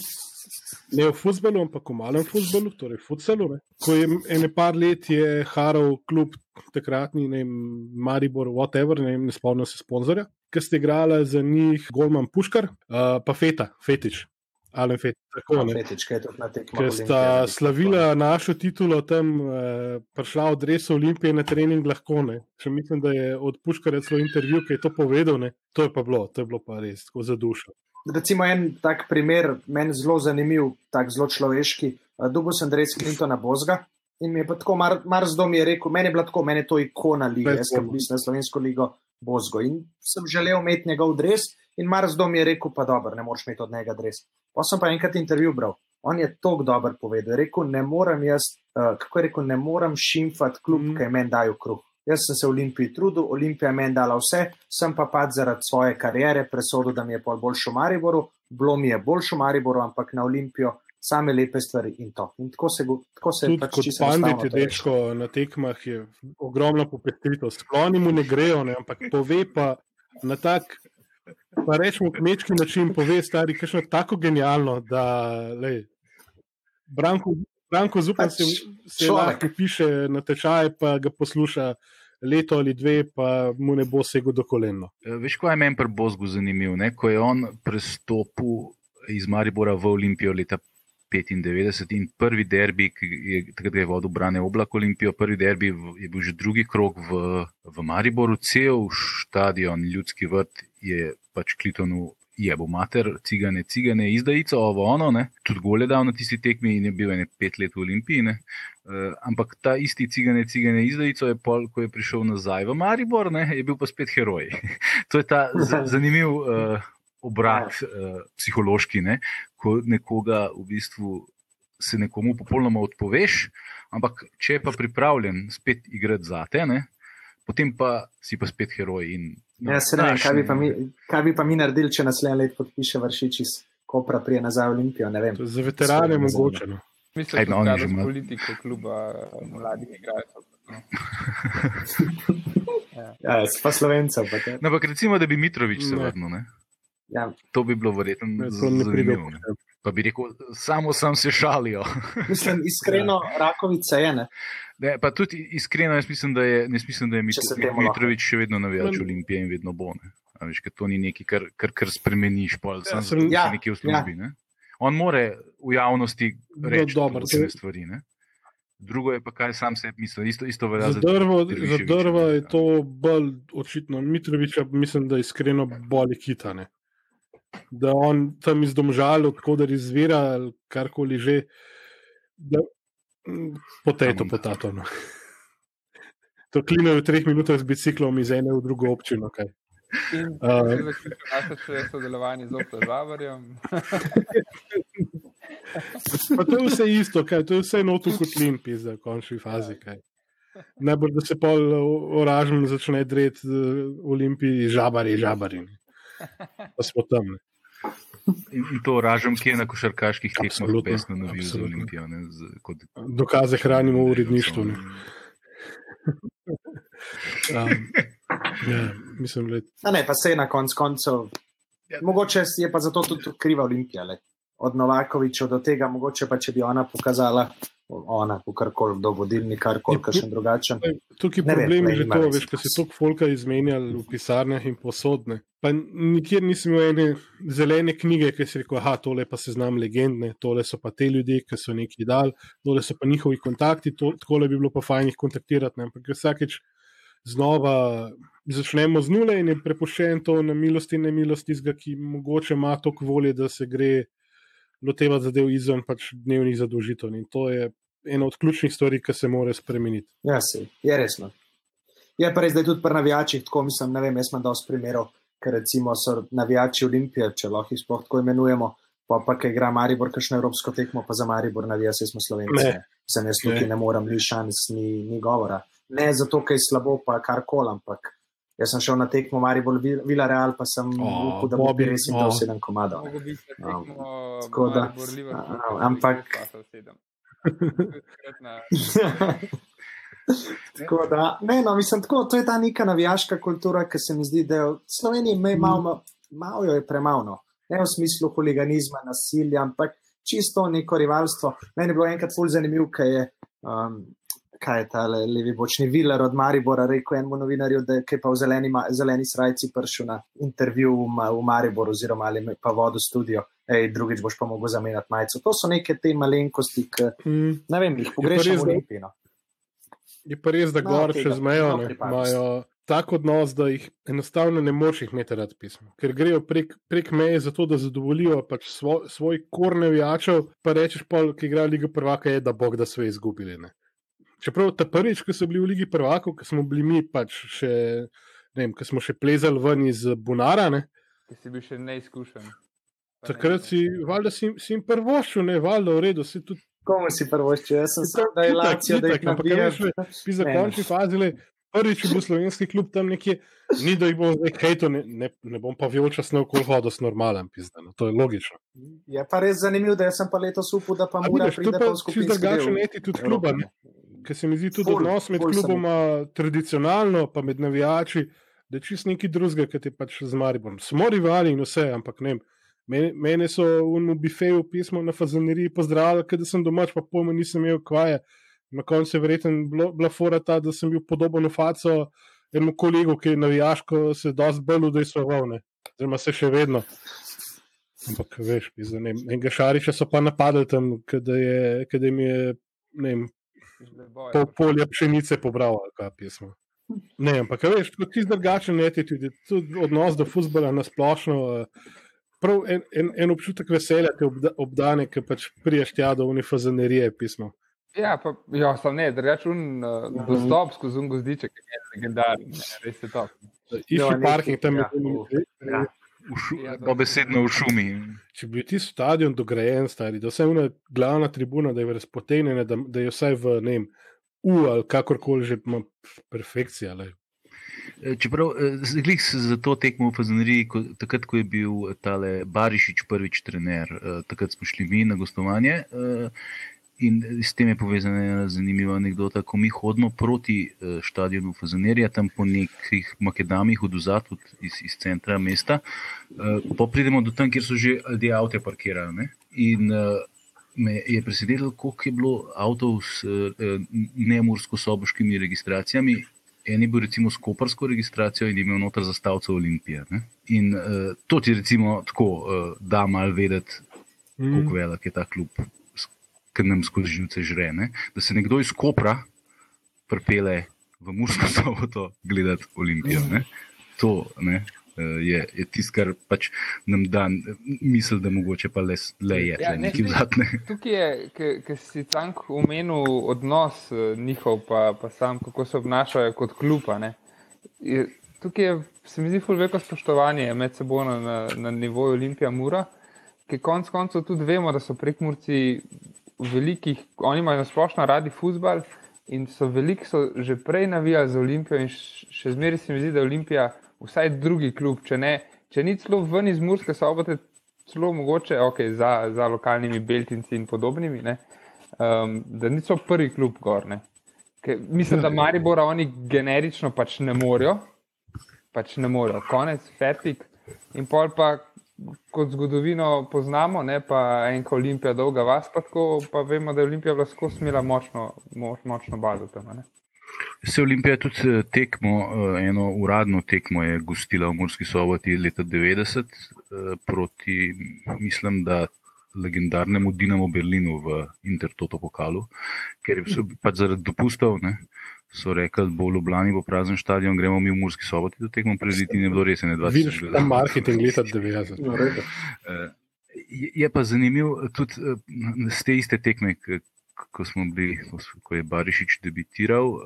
ne v futbalu, ampak v malem futbalu, torej futsalu, ne? ko je ene par let je haral klub takratni, ne vem, Maribor, whatever, ne, ne spomnim se sponzorja ki ste igrali za njih, Goldman Puškar, uh, pa Feta, Fetič. Ali Fetič, tako
ne. Fetič, kaj je to na tekmi?
Ker sta slavila našo titulo tam, uh, prišla od Resa Olimpije na trening lahko ne. Še mislim, da je od Puškarja celo intervju, ki je to povedal, ne. To je pa bilo, to je bilo pa res tako za dušo.
Recimo en tak primer, meni zelo zanimiv, tak zelo človeški. Uh, Dubo sem res Clintona Bozga. In mi je pa tako, mar, mar zdom je rekel, meni je bilo tako, meni je to ikona lige, jaz sem bil na slovensko ligo, Bozgo. In sem želel imeti njegov dres, in Marzdom je rekel: pa dobro, ne moreš imeti od njega dres. Pa sem pa enkrat intervju bral. On je tako dober povedal. Je rekel, ne morem jaz, uh, kako je rekel, ne morem šimfati klub, mm. ki je meni dajal kruh. Jaz sem se v Olimpiji trudil, Olimpija meni dala vse, sem pa pač zaradi svoje kariere presodil, da mi je pol boljšo Mariboru, bilo mi je boljšo Mariboru, ampak na Olimpijo same lepe stvari in to. In tako se, tako se
tudi pač kot panditi, dečko na tekmah je ogromno popestritev. Skloni mu ne grejo, ne, ampak pove pa na tak pa rečemo kmečki način, pove stari, kakšno tako genialno, da lej, Branko, Branko Zupan
Pač
se, se
človek.
lahko piše na tečaj, pa ga posluša leto ali dve, pa mu ne bo segel do koleno.
Eh, Veš, kaj je meni pri Bozgu zanimivo? Ne? Ko je on prestopil iz Maribora v Olimpijo leta 95 in prvi derbi, ki je takrat je vodil Brane Oblak Olimpijo, prvi derbi je bil že drugi krok v, v Mariboru, cel stadion, ljudski vrt je pač klitonu. Je bo mater, cigane, cigane, izdajico, ovo ono, ne? tudi gole dal na tisti tekmi in je bil ene pet let v Olimpiji. ne. Uh, ampak ta isti cigane, cigane, izdajico je pol, ko je prišel nazaj v Maribor, ne, je bil pa spet heroj. to je ta zanimiv uh, obrat uh, psihološki, ne, ko nekoga v bistvu se nekomu popolnoma odpoveš, ampak če je pa pripravljen spet igrati zate, ne, potem pa si pa spet heroj. In, no,
Ja, se ne kaj bi, pa mi, kaj bi pa mi naredili, če naslednje leto podpiše vršič iz Kopra, prije nazaj v Olimpijo.
Za veterane mogoče. No.
Mislim,
Ajde,
da
oni
je politiko kluba eh, mladih igralcev. No.
Ja, pa slovencev. Pa te.
No, ampak recimo, da bi Mitrovič se vrnil, ne.
Ja.
To bi bilo verjetno
v
zanimivo. Pa bi rekel, samo sem se šalijo.
Mislim, iskreno, Rakovica je. Ne?
Ne, pa tudi iskreno, jaz mislim, da je, mislim, da je
Če se
Mit-
temu lahko.
Mitrovič še vedno navijač
Men-
Olimpije in vedno bo. Ne. A Veš, to ni nekaj, kar, kar, kar spremeniš, pol,
Ja,
ja,
sem-
sem,
ja,
ja, nekje v službi. Ja. Ne. On more v javnosti
No,
reči
dobro,
določene
to-
stvari. Ne. Drugo je pa, kaj sam sebi misli. Isto, isto velja
Za drvo, za
ne.
je to bolj očitno. Mitroviča, mislim, da iskreno boli kitane. Da on tam iz domžal, odkudar izvira, ali karkoli že, da mm, poteto
Samo-
potato. No. To klinajo v treh minutah z biciklom iz ene v drugo občino. Kaj.
In
Uh,
še sodelovanje z Opto Žavarjem.
Pa to je vse isto, kaj, to je vse noto kot lin, pizda, v končni fazi. Kaj. Najbolj, da se pol oražen začne dret v Olimpiji, žabari, žabari. ne. Pa smo tam. Ne.
In, to ražem, ki je na košarkaških tekmah
Absolutno,
besno navil za. Olimpijo. Ne, z, kot,
Dokaze hranimo v uredništvu. Ne. Um, ja, mislim, da
A ne, pa se je na konc koncev.
Ja.
Mogoče je pa zato tudi kriva Olimpija. Le. Od Novakoviča do tega, mogoče pa če bi ona pokazala, ona, karkoli, kdo vodilni, karkoli,
Je-
kakšen drugačen.
tukaj
Ne
problem je že to, veš, ko si toliko folka izmenjali v pisarnah in posodne. Pa nikjer nisem imel ene zelene knjige, ki si rekel, aha, tole pa se znam legendne, tole so pa te ljudje, ki so nekaj dal, tole so pa njihovi kontakti, to, takole bi bilo pa fajn jih kontaktirati. Ne? Ampak vsakeč znova začnemo z nule in je prepuščen to na milost in nemilost tistega, ki mogoče ima toliko volje, da se gre lotevati zadev izven pač dnevnih zadolžitev. In to je ena od ključnih stvari, ki se mora spremeniti.
Ja, se, je resno. Je pa res, da je tudi pri navijačih tako, mislim, ne vem, jaz sem dal primerov, ker recimo so navijači Olimpije, če lahko jih sploh tako imenujemo, pa pa, ki igra Maribor, kakšno evropsko tekmo, pa za Maribor navija, se smo slovenci. Ne. Sem jaz tukaj
Ne.
ne, morem, ni šans, ni, ni govora. Ne zato, ker je slabo, pa karkoli, ampak jaz sem šel na tekmo Maribor Vila Real, pa sem upal, da bo
Bobby,
res in
o.
dal sedem komadov.
bi
Um, tako da,
bi
ampak- Tako da, ne, no, mislim, tako, to je ta neka navijaška kultura, ki se mi zdi, da je v Sloveniji malo, malo jo je premalo. no. Ne v smislu huliganizma, nasilja, ampak čisto neko rivalstvo. Meni je bilo enkrat fulj zanimivo, kaj je. Um, Kaj je ta le- levi bočni vilar od Maribora rekel enemu novinarju, da je pa v zeleni, zeleni srajci prišel na intervju v, v Mariboru, oziroma ali pa vodo studio, ej, drugič boš pa mogel zamenjati majico. To so neke te malenkosti, ki
Mm.
ne vem, jih pogrešam v
da-
Olimpiji. no.
Je pa res, da
No,
gor čez mejo
no,
imajo tak odnos, da jih enostavno ne moreš jih imeti rad pismo. Ker grejo prek, prek meje zato, da zadovoljijo pač svoj, svoj kor nevijačev, pa rečeš, pol, ki igra Liga prvaka, je, da bog da so izgubili. Ne. Čeprav ta prvič, ko so bili v Ligi prvakov, ko smo bili mi pač še, ne vem, ko smo še plezali ven iz Bunara, ne,
Ki si bil še neizkušen.
Takrat
ne,
si, valjda si, si jim prvoščil, ne, valjda v redu, si tudi
Komu si prvo šče? Jaz sem
Itak,
sam, da je
itak,
Lacijo, da jih
itak, ampak a
nabija.
veš, Pi za končni fazi, le, prvič je bil slovenski klub tam nekje, ni da jih bom zdaj hejto, ne, ne, ne bom pa vijolčas na okol hodil s normalen, pizda, no, to je logično.
Je pa res zanimivo, da sem pa letos upal, da pa mora priti
pa
pa v
čisto
skupinski
drugačen
del
eti tudi kluba, ne. Ker se mi zdi tudi
Ful,
odnos med
ful sem-
kluboma tradicionalno, pa med navijači, da je čist nekaj drugega, kot je pač z Mariborom. Smo rivali in vse, ampak ne. Mene, mene so v bifeju pismo na fazaneriji pozdravili, ker sem domač, pa pojma nisem imel kvaje. Na koncu je verjetno bila fora ta, da sem bil podoben v faco enemu kolegu, ki je navijaško se dosti bolj udejstvoval, oziroma se še vedno. Ampak veš, enega šariča so pa napadli tam, kada je, kada je, ne vem, pol polja pšenice pobral, kaj pismo. Ne, ampak veš, kot ti zdrgačen, ne ti tudi, odnos do futbola na splošno. Uh, prav en, en, en občutek veselja, ki obda, obdane, ki pač priješ tja do unifazanerije pismo.
Ja, pa, ja, sem ne, drugač un uh, dostop skozi un gozdiček, ki je legendaren, res je to.
Išči parking tam
ja,
je.
Ja. Dobesedno v šumi.
Če bi ti stadion dograjen, stari, da je glavna tribuna, da je razpotenjena, da, da je vsaj v ne, U ali kakorkoli že ima perfekcija. Ali.
Eh, čeprav zglih eh, se za to tekmo v Fazaneriji, takrat, ko je bil tale Barišič prvič trener, eh, takrat smo šli mi na gostovanje. In s tem je povezana ena zanimiva anekdota. Ko mi hodimo proti stadionu Fazanerija, tam po nekih makedamih, oduzat iz, iz centra mesta, pa pridemo do tam, kjer so že ljudje avto parkirali. In me je presenetilo, koliko je bilo avtov s nemursko-soboškimi registracijami en je bil recimo s kopersko registracijo in imel noter zastavce Olimpije. Ne? In uh, to ti recimo tako uh, da mal vedeti, mm. kako velik je ta klub, ki nam skozi živce žre. Ne? Da se nekdo iz Kopra pripele v Mursko soboto gledati Olimpijo. Ne? To, ne? uh, je, je tisto, kar pač nam da misel, da mogoče pa le, le je ja, nekaj vzadne.
Tukaj je, ki si tank omenil odnos uh, njihov, pa, pa sam, kako se obnašajo kot klupa. Je, tukaj je, se mi zdi, veliko spoštovanje med seboj na, na, na nivoju Olimpija Mura, ki konec koncev tudi vemo, da so prekmurci velikih, oni imajo splošno radi futbal. In so veliki, so že prej navijali za Olimpijo, in še zmeraj se mi zdi, da je Olimpija vsaj drugi klub, če, ne, če ni celo ven iz Murske sobote, celo mogoče okay, za, za lokalnimi Beltinci in podobnimi, um, da ni celo prvi klub gor. Ker, mislim, da Maribora oni generično pač ne morejo, pač ne morejo, konec, fertik. In pol pa, kot zgodovino poznamo, ne, pa enka Olimpija, dolga vas, pa, tako, pa vemo, da je Olimpija lahko smela močno, moč, močno bazo tam.
Se Olimpija tudi eh, tekmo, eh, eno uradno tekmo je gostila v Murski soboti leta 90 eh, proti, mislim, da legendarnemu Dinamo Berlinu v Intertoto pokalu, ker so pač zaradi dopustov, ne, so rekli, bo v Ljubljani, bo prazen stadion, gremo mi v Murski soboti, da tekmo prediti ne bilo res, ne 20.
Vidiš, tam marketing leta 90. No,
je pa zanimiv tudi z te iste tekme, ko smo bili, ko je Barišič debitiral uh,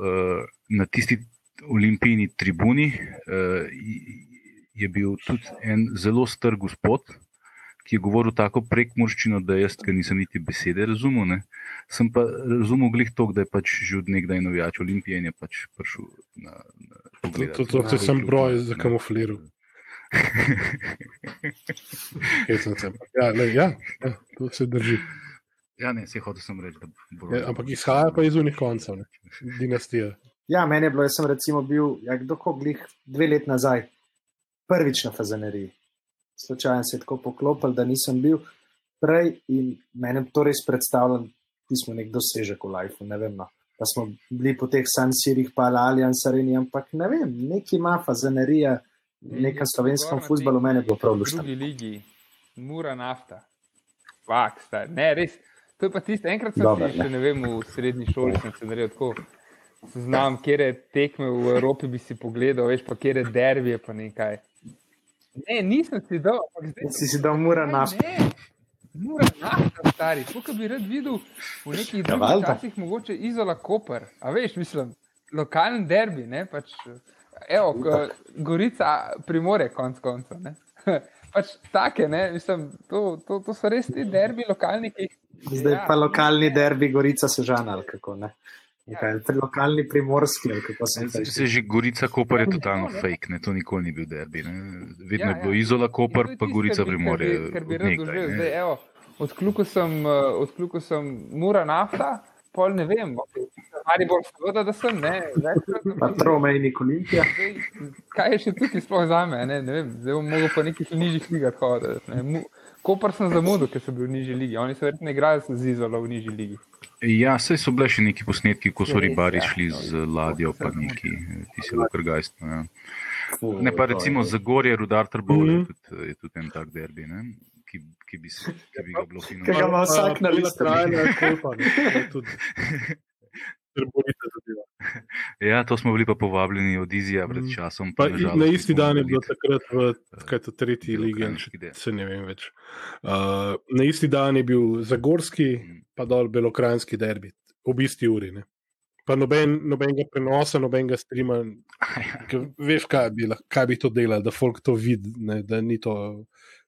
na tisti olimpijski tribuni, je bil tudi en zelo star gospod, ki je govoril tako prekmorščino, da jaz ga nisem niti besede razumel. Ne. Sem pa razumel glih to, da je pač že od nekdaj navijač olimpije in je pač prišel na. na
pogled, to, to, to, to sem broj za kamufliral. ja, ja, ja, to se drži.
Ja, ne, se hoče sem reči, da
bo. Ja, ampak izhaja pa iz unih koncev, ne? dinastije.
Ja, meni je bilo, jaz sem recimo bil, ja, kdo koglih dve let nazaj, prvič na fazaneriji. Slučajno se je tako poklopil, da nisem bil prej in meni to res predstavljam, da smo nek dosežek v lifeu, ne vem. No. Da smo bili po teh Sansirih, pa Allianz Areni, ampak ne vem, neki ima fazanerija, neka slovenskem futbalu, meni bilo prav luštno.
V drugi ligi, mura nafta. Fak, ne, res. To je pa tisto, enkrat sem Dobar, si, še ne vem, v srednji šoli sem se naredil tako. Znam, kje je tekme v Evropi, bi si pogledal, veš pa, kje je derbije, pa nekaj. Ne, nisem si dal.
Si si dal mura nafta.
Mura nafta, stari. Tukaj bi rad videl v nekih ja, drugih časih, mogoče izola Koper. A veš, mislim, lokalni derbi, ne, pač, evo, Gorica, primore, konc koncev, ne. pač take, ne, mislim, to, to, to so res ti derbi lokalni, ki jih
Zdaj ja, pa lokalni derbi, Gorica se žana ali kako ne. Ja. Lokalni primorski, kako se
je. Se že Gorica Koper je totalno no, fake, ne? to nikoli ni bil derbi. Ne? Vedno ja, je bilo ja. Izola Koper, pa Gorica Primorje.
Doživel, zdaj evo, odkluko sem, sem mura nafta, pol ne vem, Maribor, seveda, da sem, ne. večkrat sem
Pa
bil.
tromejnik Olimpija.
Kaj je še tukaj sploh za me? Ne, ne vem, zdaj bom mogel po nekih nižjih ligah hoditi. ne. Mu- Kopr sem zamudil, ker so bili v nižji ligi. Oni so verjetno igrali z Izolo v nižji ligi.
Ja, sej so bile še neki posnetki, ko so
Ja,
ribari
ja.
šli z ladjo, pa neki, ti si lahko gajst. Ja.
Fuj,
Ne pa
to
recimo
je-
Zagorje, Rudar Trbov je
Mhm.
tudi, je tudi en tak derbi, ne? Ki, ki, bi, se- ki bi ga bilo fino.
Ki ga ima vsak na listu.
krajina, Kolpa, ne, to je tudi. Trbovita zadeva.
Ja, to smo bili pa povabljeni od Izija pred
Mhm.
časom.
Pa
žalost
na isti dan je bilo takrat v to, tretji ligi,
derbi.
se ne vem več. Uh, na isti dan je bil Zagorski,
Mhm.
pa dol Belokranjski derbi, ob isti uri. Ne. Pa noben, nobenega prenosa, nobenega streama. Ker Veš, kaj bi, kaj bi to delal, da folk to vidi, ne, da ni to.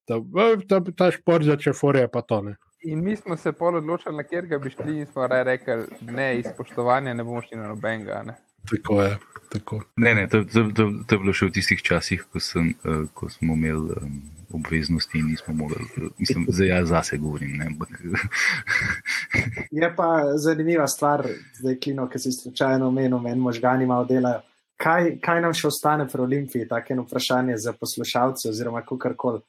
Da, "A, ta, ta šport začne fore, pa to ne.
In mi smo se pol odločili, na kjer ga bi šli, in smo rekli, ne, iz spoštovanja ne bomo šli na nobenega. Ne.
Tako je. Tako.
Ne, ne, to, to, to, to je bilo še v tistih časih, ko, sem, uh, ko smo imeli um, obveznosti in nismo mogli, uh, mislim, zdaj jaz zase govorim. Ne, ampak,
Je pa zanimiva stvar, zdaj klino, ki si slučajno omenil, meni možgani malo delajo. Kaj, kaj nam še ostane pri Olimpiji? Tako eno vprašanje za poslušalce, oziroma kakorkoli.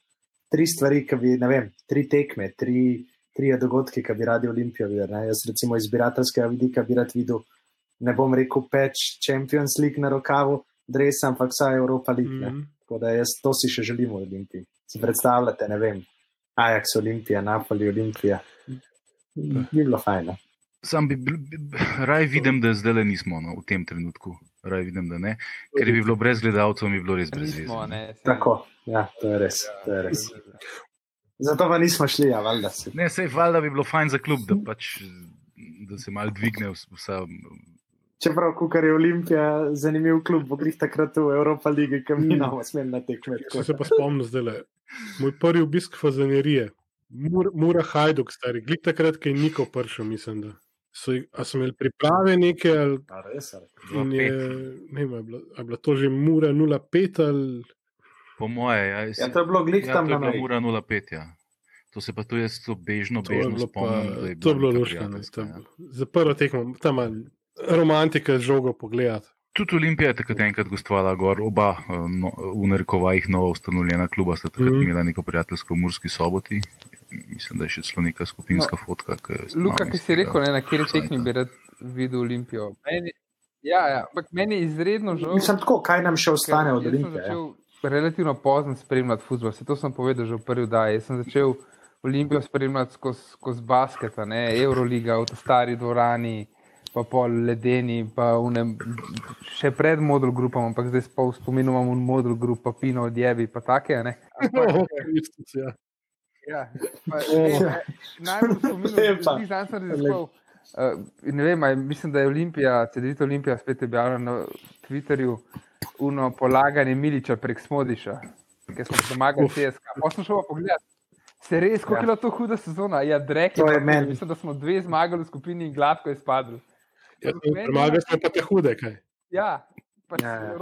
Tri stvari, ki bi, ne vem, tri tekme, tri, tri dogodke, ki bi radi Olimpijo videli. ne. Jaz, recimo, iz zbirateljskega vidika bi rad videl, ne bom rekel, peč Champions League na rokavu, dres, ampak vsaj Evropa League. Mm.
Mhm.
Tako da jaz to si še želim v Olimpiji. Si predstavljate, ne vem, Ajax, Olimpija, Napoli, Olimpija. Bi bilo fajn. no.
sam bi, bi, bi raj vidim, da zdaj le nismo no, v tem trenutku. Raj vidim, da ne. Ker bi bilo brez gledalcev, bi bilo res brez veze.
saj-
Tako, ja, to je res. To je res. Zato pa nismo šli, ja, valjda si.
Ne, sej valjda bi bilo fajn za klub, da, pač, da se mal dvigne vs- vsa.
Čeprav, kar je Olimpija zanimiv klub, bo glih takrat v Evropa lige, ki mi imamo smel na tekme.
Sem se pa spomnil zdaj. le. Moj prvi obisk fazanerije, Mur, Mura Hajduk, stari, glik takrat, ko je Niko prišel, mislim. Da. So, a so imeli priprave neke, ali
A res, ali?
in je, ne vem, je bila, je bila to že Mura 05 ali
Po moje, ja,
Ja, to je bilo glih
ja,
tam
je
na meji.
ura 05. Ja. To se pa tu jaz to bežno,
to je
bežno
bilo, pa,
spomnim. da je
to je bilo lušno. ne, je
ja.
bilo- Za prvo tekmo, tam malo romantika žogo pogledati.
Tudi Olimpija je takrat enkrat gostovala gor, oba eh, no, v narekovajih novo ustanovljena kluba sta takrat mm. imela neko prijateljsko v Murski soboti. Mislim, da je še celo neka skupinska no. fotka. ki je
Luka, ki si rekel, ne, na kateri tekmi bi rad videl Olimpijo. Meni, ja, ja, ampak meni je izredno žal.
Mislim tako, kaj nam še ostane od
jaz
Olimpije? Ja.
začel Relativno pozno spremljati futbol, se to sem povedal že v prvi oddaji. Jaz sem začel Olimpijo spremljati skozi skoz basket, ne Euroliga v stari dvorani, pa pol ledeni, pa unem, še pred model grupom, ampak zdaj pa v spominu imam un model grup, pa pino odjebi, pa take. a Ne? Ampak,
Oh, Kristus, ja.
Ja, pa, ne, ne, najbolj spominjam,
Lepa.
da sem zdaj raziskoval. Uh, ne vem, a je- mislim, da je Olimpija, CD Olimpija spet objavila na Twitterju uno polaganje Miliča prek Smodiša, ki smo pomagali
Uf.
CSK. Pa sem šel pa pogledat. Se res, kako
Ja.
je bila to huda sezona? Ja, drek
To je
pa-
meni.
Mislim, da smo dve zmagali v skupini in gladko je spadlo.
Ja, Premagali smo pa te hude, kaj.
Ja, pač
Ja, ja.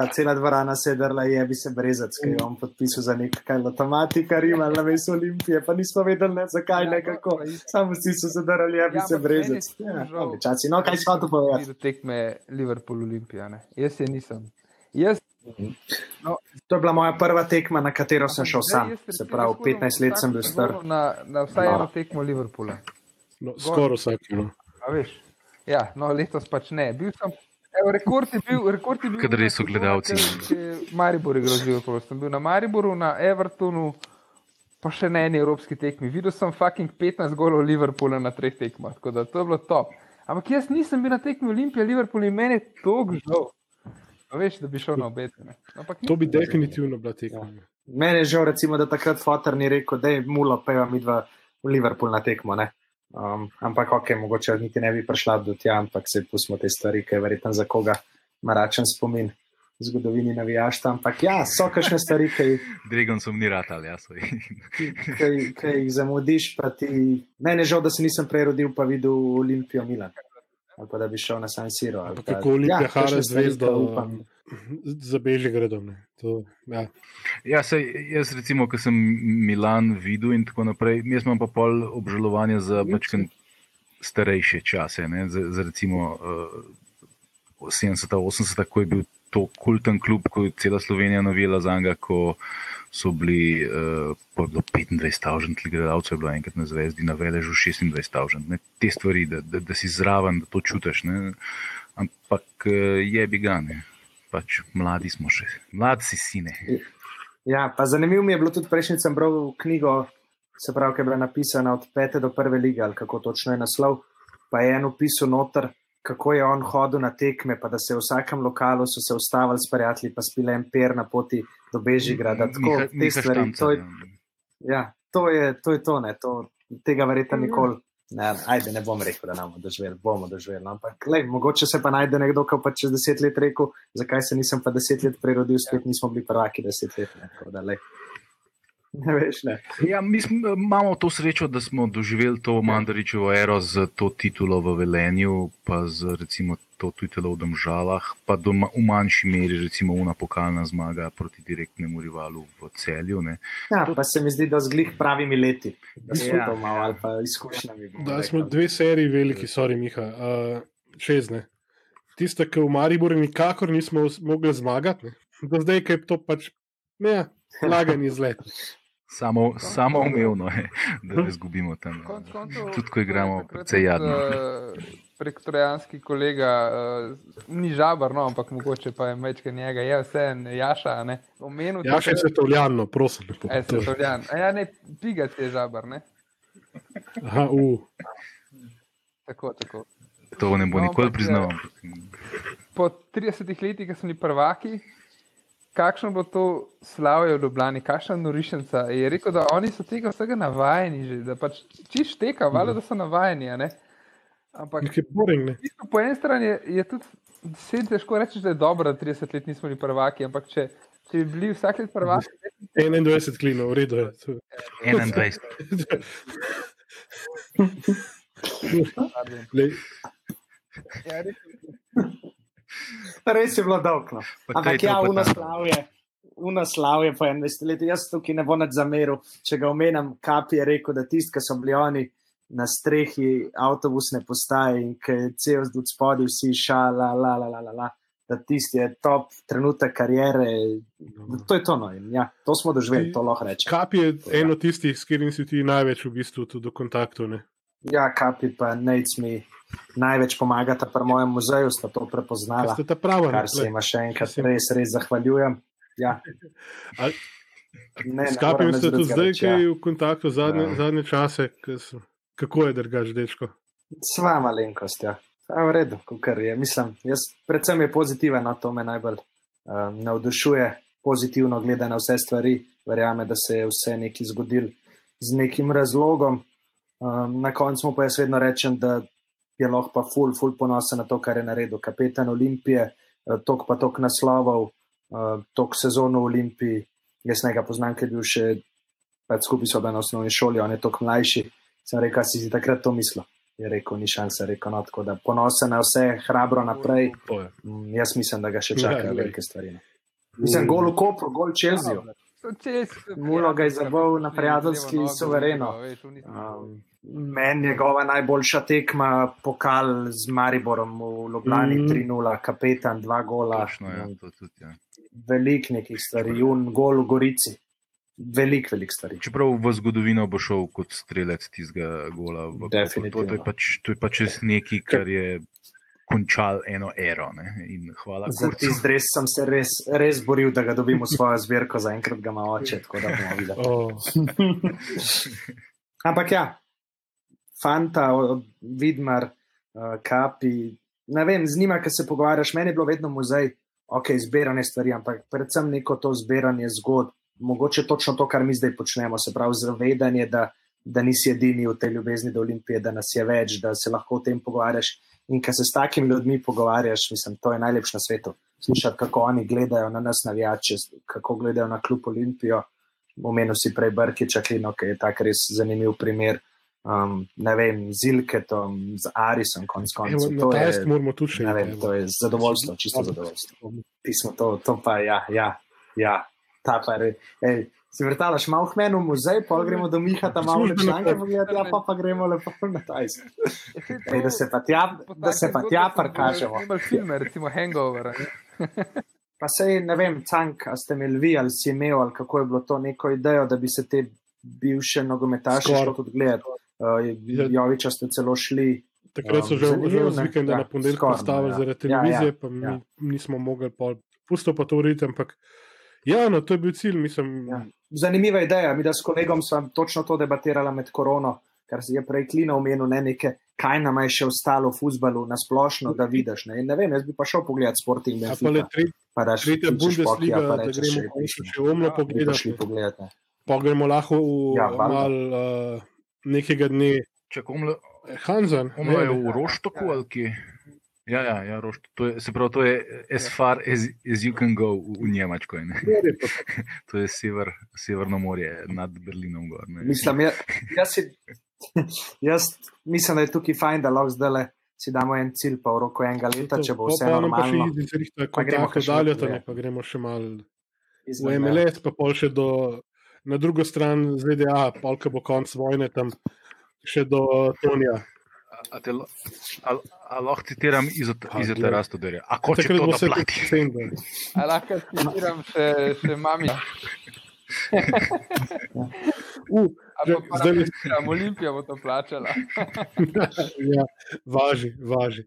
Ta cela dvorana se je je bi se brezec, ki je on podpisal za nekaj lotomatika Rima na mestu Olimpije, pa nismo vedeli, ne, zakaj,
Ja,
ne
to
kako.
pa isto.
Samo vsi so se drli, je bi
Ja,
se
je
brezec.
to
Ja,
žal.
časi. No, kaj si hotel povedati?
Videl tekme Liverpool Olimpija. Ne? Jaz je nisem. Jaz
To je bila moja prva tekma, na katero sem šel sam. Se pravi,
hodim
15 let sem bil star.
Na, na vsaj
No.
eno tekmo Liverpoola.
No, skoraj vsak. No.
Ja, no, letos pač ne. Bil sem, evo, rekord je bil, rekord je bil.
Kadar so gledalci.
Maribor je grozil, ko sem bil na Mariboru, na Evertonu, pa še na eni evropski tekmi. Videl sem fucking 15 golov Liverpoola na treh tekmah, tako da to je bilo top. Ampak jaz nisem bil na tekmi Olimpije, Liverpool in meni je to žal. Veš, da bi šel na obete. ne. Ampak
To bi definitivno bila tekma.
Mene je žal, recimo, da takrat Fotor ni rekel, da je mulo, peva mi dva v Liverpool na tekmo. Ne? Um, ampak, ok, mogoče niti ne bi prišla do tja, ampak se pustimo te stvari, ki je verjetno za koga maračen spomin v zgodovini navijaštva. Ampak ja, so kakšne stvari, ki jih
Dregon sem ni ratal, ja, soj.
ki, ki jih zamudiš, pa ti. Mene je žal, da se nisem prerodil, pa videl Olimpijo Milan. Ali pa da bi šel na San Siro. ali pa-
kako Olimpija
Ja,
hara
ki upam.
Za Bežigradom. ne. To, ja.
Ja, sej, jaz recimo, ko sem Milan videl in tako naprej, jaz imam pa pol obžalovanja za mačken starejše čase, ne, za, za recimo uh, 70-80, ko je bil to kulten klub, ko je cela Slovenija navijala za njega, ko so bili uh, po 25.000 gledalcev, je bilo enkrat na zvezdi, na veležu 26.000. Te stvari, da, da, da si zraven, da to čutiš. Ne. Ampak uh, je bi ga, ne. Pač mladi smo še, mladi si sine.
Ja, pa zanimivo mi je bilo tudi prejšnji, sem bral knjigo, se pravi, ki je bila napisana od pete do prve lige, ali kako točno je naslov. Pa je en opis noter, kako je on hodil na tekme, pa da se v vsakem lokalu so se ustavili s prijatelji, pa spili en per na poti do Bežigrada. Tako,
Miha-
te stvari,
Štanca,
to je,
ja.
ja, to je to, je to ne, to, tega verjetno nikoli. Ne, ajde, ne bom rekel, da nam doživeli, bomo doživeli. no, Ampak, lej, mogoče se pa najde nekdo, ki pa čez deset let rekel, zakaj se nisem pa deset let prerodil, spet nismo bili prvaki deset let. Ne, da, lej. ne veš, ne.
Ja, mi smo, imamo to srečo, da smo doživeli to Mandaričevo ero z to titulo v Velenju, pa z recimo to titulo v Domžalah, pa doma, v manjši meri recimo una pokalna zmaga proti direktnemu rivalu v celju. Ne.
Ja, pa se mi zdi, da z glih pravimi leti, da smo
Ja.
to malo ali pa izkušnjami.
Da smo dve seriji veliki, sorry, Miha, uh, šestne. Tiste, ki v Mariboru nikakor nismo mogli zmagati, ne. do zdaj, je to pač ne, lagan izlet.
Samo, samo umevno je, da ne izgubimo tam.
Konec koncev,
Tudi ko igramo precej jadno.
tudi, eh, Prek trojanski kolega, uh, ni žabar, no, ampak mogoče pa je mečke njega, je vse en jaša, a ne. Omenil
Ja, še svetovljano, prosim. lepo.
E, svetovljan. A ja, ne, pigac je žabar, ne.
Aha, uh.
Tako, tako.
To ne bo
No,
nikoli priznal.
eh, Po 30 letih, ko smo bili prvaki, kakšno bo to slavje v Ljubljani, kakšna norišnica. Je rekel, da oni so tega vsega navajeni, že, da pač čiš teka, valjda, da so navajeni. Ampak
Nekaj boring,
v po eni strani je, je tudi vse težko reči, da je dobro, da 30 let nismo bili prvaki, ampak če, če bi bili vsak let prvaki,
21 klinov, v redu je. To-
21.
pardon.
Lej,
Ja, res,
je bilo dolgo.
Pa
Ampak
kaj je
ja,
ta-
unaslavje. Unaslavje po 21 letih. Jaz tukaj ne bom več zameril, če ga omenjam. Kapi je rekel, da tisti, ki so bili oni na strehi avtobusne postaje in ki je cel od spodaj vsi šala, la, la, la, la, la, da tisti je top trenutek karijere. To je to, no. In Ja, to smo doživeli, to lahko rečem.
Kap je eno tistih, s katerim si ti največ v bistvu tudi do kontaktov. Ne?
Ja, kapi pa nec mi največ pomagata pri mojem muzeju, sta to prepoznala.
ste ta prava?
Kar se jima še enkrat res, res zahvaljujem. Ja.
Ali-
Ne, ne
S
nič
ste tudi zdaj,
reči,
kaj
ja.
v kontaktu zadnje,
Ja.
zadnje čase. ke so- Kako je drugač, dečko?
Sva malenkost, ja. A, v redu, kar je. Mislim, jaz predvsem je pozitiven, no, to me najbolj um, navdušuje, pozitivno gleda na vse stvari, verjame, da se je vse nekaj zgodil z nekim razlogom. Um, na koncu pa jaz vedno rečem, da je lahko pa ful, ful ponosen na to, kar je naredil kapetan Olimpije, uh, tok pa tok naslovov, tok sezon v Olimpiji. Jaz njega poznam, ker je bil še pač skupaj so bili na osnovni šoli, on je tok mlajši. Sem rekel, "A si si takrat to mislil. Je rekel, ni šanse, rekel, no, tako da ponosen na vse, hrabro naprej.
Je.
Mm, Jaz mislim, da ga še
Ja,
čakajo velike stvari. no. Mislim, gol v Kopru, gol.
So Chelsea,
Mulo ga je zabol na prijateljski suvereno. Um, Meni njegova najboljša tekma, pokal z Mariborom v Ljubljani,
Mhm.
3-0, kapetan, dva gola.
Točno, ja, to tudi, ja.
Velik nekih stvari, jun, gol v Gorici. Velik, velik stvari.
Čeprav v zgodovino bo šel kot strelec tistega gola. To, to, je pač, to je pač res nekaj, kar je končal eno ero. Ne? In hvala
Za
Kurcu.
tisti dres sem se res, res boril, da ga dobim v svojo zbirko, zaenkrat ga ima oče, tako da bomo videli.
Oh,
Ampak ja, fanta, Vidmar, uh, kapi, ne vem, z njima, ki se pogovarjaš, meni je bilo vedno muzej, ok, zbiranje stvari, ampak predvsem neko to zbiranje zgodb, mogoče točno to, kar mi zdaj počnemo, se pravi zavedanje, da, da nisi edini v tej ljubezni do Olimpije, da nas je več, da se lahko o tem pogovarjaš. In ko se s takimi ljudmi pogovarjaš, mislim, to je najlepše na svetu. Slišati, kako oni gledajo na nas, navijače, kako gledajo na klub Olimpijo. Omenil si prej Brkiča, Klino, ki je tak res zanimiv primer. Um, ne vem, z Ilketom, z Arisom, konc koncev. To je,
moramo tudi še
ne vem, to je zadovoljstvo, čisto zadovoljstvo. Pismo, to, to pa, ja, ja, ja ta pa je. Si vrtalaš malo v menu muzej, pa gremo do Miha tam malo
Službeno
članke, pogledati, ja, pa, pa gremo lepo na Tajsko.
Ja,
Ej, da se pa tja, da se pa tja
smo
prikažemo.
Snimali filme, recimo Hangover.
Pa sej ne vem, cank, a ste imeli vi ali si imel, ali kako je bilo to neko idejo, da bi se te bivše nogometaše šlo tudi gledati. Uh, Joviča ste celo šli.
Takrat so
Um,
že, z vikenda
Ja,
na ponedeljek postavili
ja.
zaradi
Ja, ja,
televizije, pa mi
ja.
nismo mogli pol. Pusto pa to urediti, ampak ja, no, to je bil cilj, mislim.
Ja. Zanimiva ideja. Mi, da s kolegom sva točno to debatirala med korono, kar si je prej klina omenil, ne neke, kaj nam je še ostalo v futbalu na splošno, da vidiš. Ne, ne vem, jaz bi pa šel pogledat Sporting
A pa le
Benfica.
tretja,
Pa daš
tretja Bundesliga,
pa
da
rečeš,
gremo
"Ej,
končno
piši."
še omlo
Ja,
pa
pogledati.
pogledat. ne.
Pa gremo lahko v
Ja,
ja, mal uh, nekega dne.
Če komle,
Hanzan,
komle je v Roštoku ali kje. Ja, ja, ja Roštok. To je, se pravi, to je as far as, as you can go v, v Njemačko.
Pa
To je sever, severno morje nad Berlinom. Gor, ne.
Mislim, jaz, jaz, si, jaz mislim, da je tukaj fajn, da lahko zdaj si damo en cilj, pa v roku enega leta,
to,
če bo vse
po enem Pa še
normalno.
zrihta
Pa gremo
oddaljata,
dve.
ne pa gremo še mal v
izven meja.
MLS, pa pol še do, na drugo stran ZDA, polka bo konc vojne tam, še do Tonija.
A, a, te, a, a lahko citiram iz
glej.
Rastoderja. A ko če
Takrat
to
bo
da
vse to
plati?
decembra.
A lahko citiram še, še mami.
Uh,
A
Že-
pa
zdaj le-
parafraziram, Olimpija bo to plačala.
ja, važi, važi.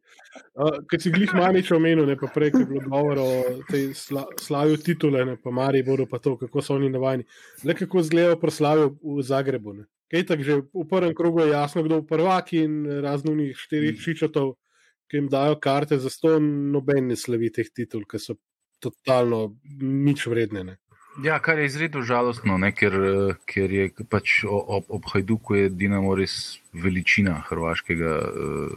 Uh, Ker si glih manič omenil, ne pa prej, ko je bilo govor o tej sla, slavju titule, ne pa Mariboru, pa to, kako so oni navajeni. Le kako izgledajo proslavijo v Zagrebu. Ne. Kaj tak, že v prvem krogu je jasno, kdo bo prvak in raznovnih štirih šičotov, ki jim dajo karte za sto, noben ne slavi teh titul, ki so totalno nič vredne. Ne.
Ja, kar je izredno žalostno, ne, ker, eh, ker je pač ob, ob Hajduku je Dinamo res veličina hrvaškega uh,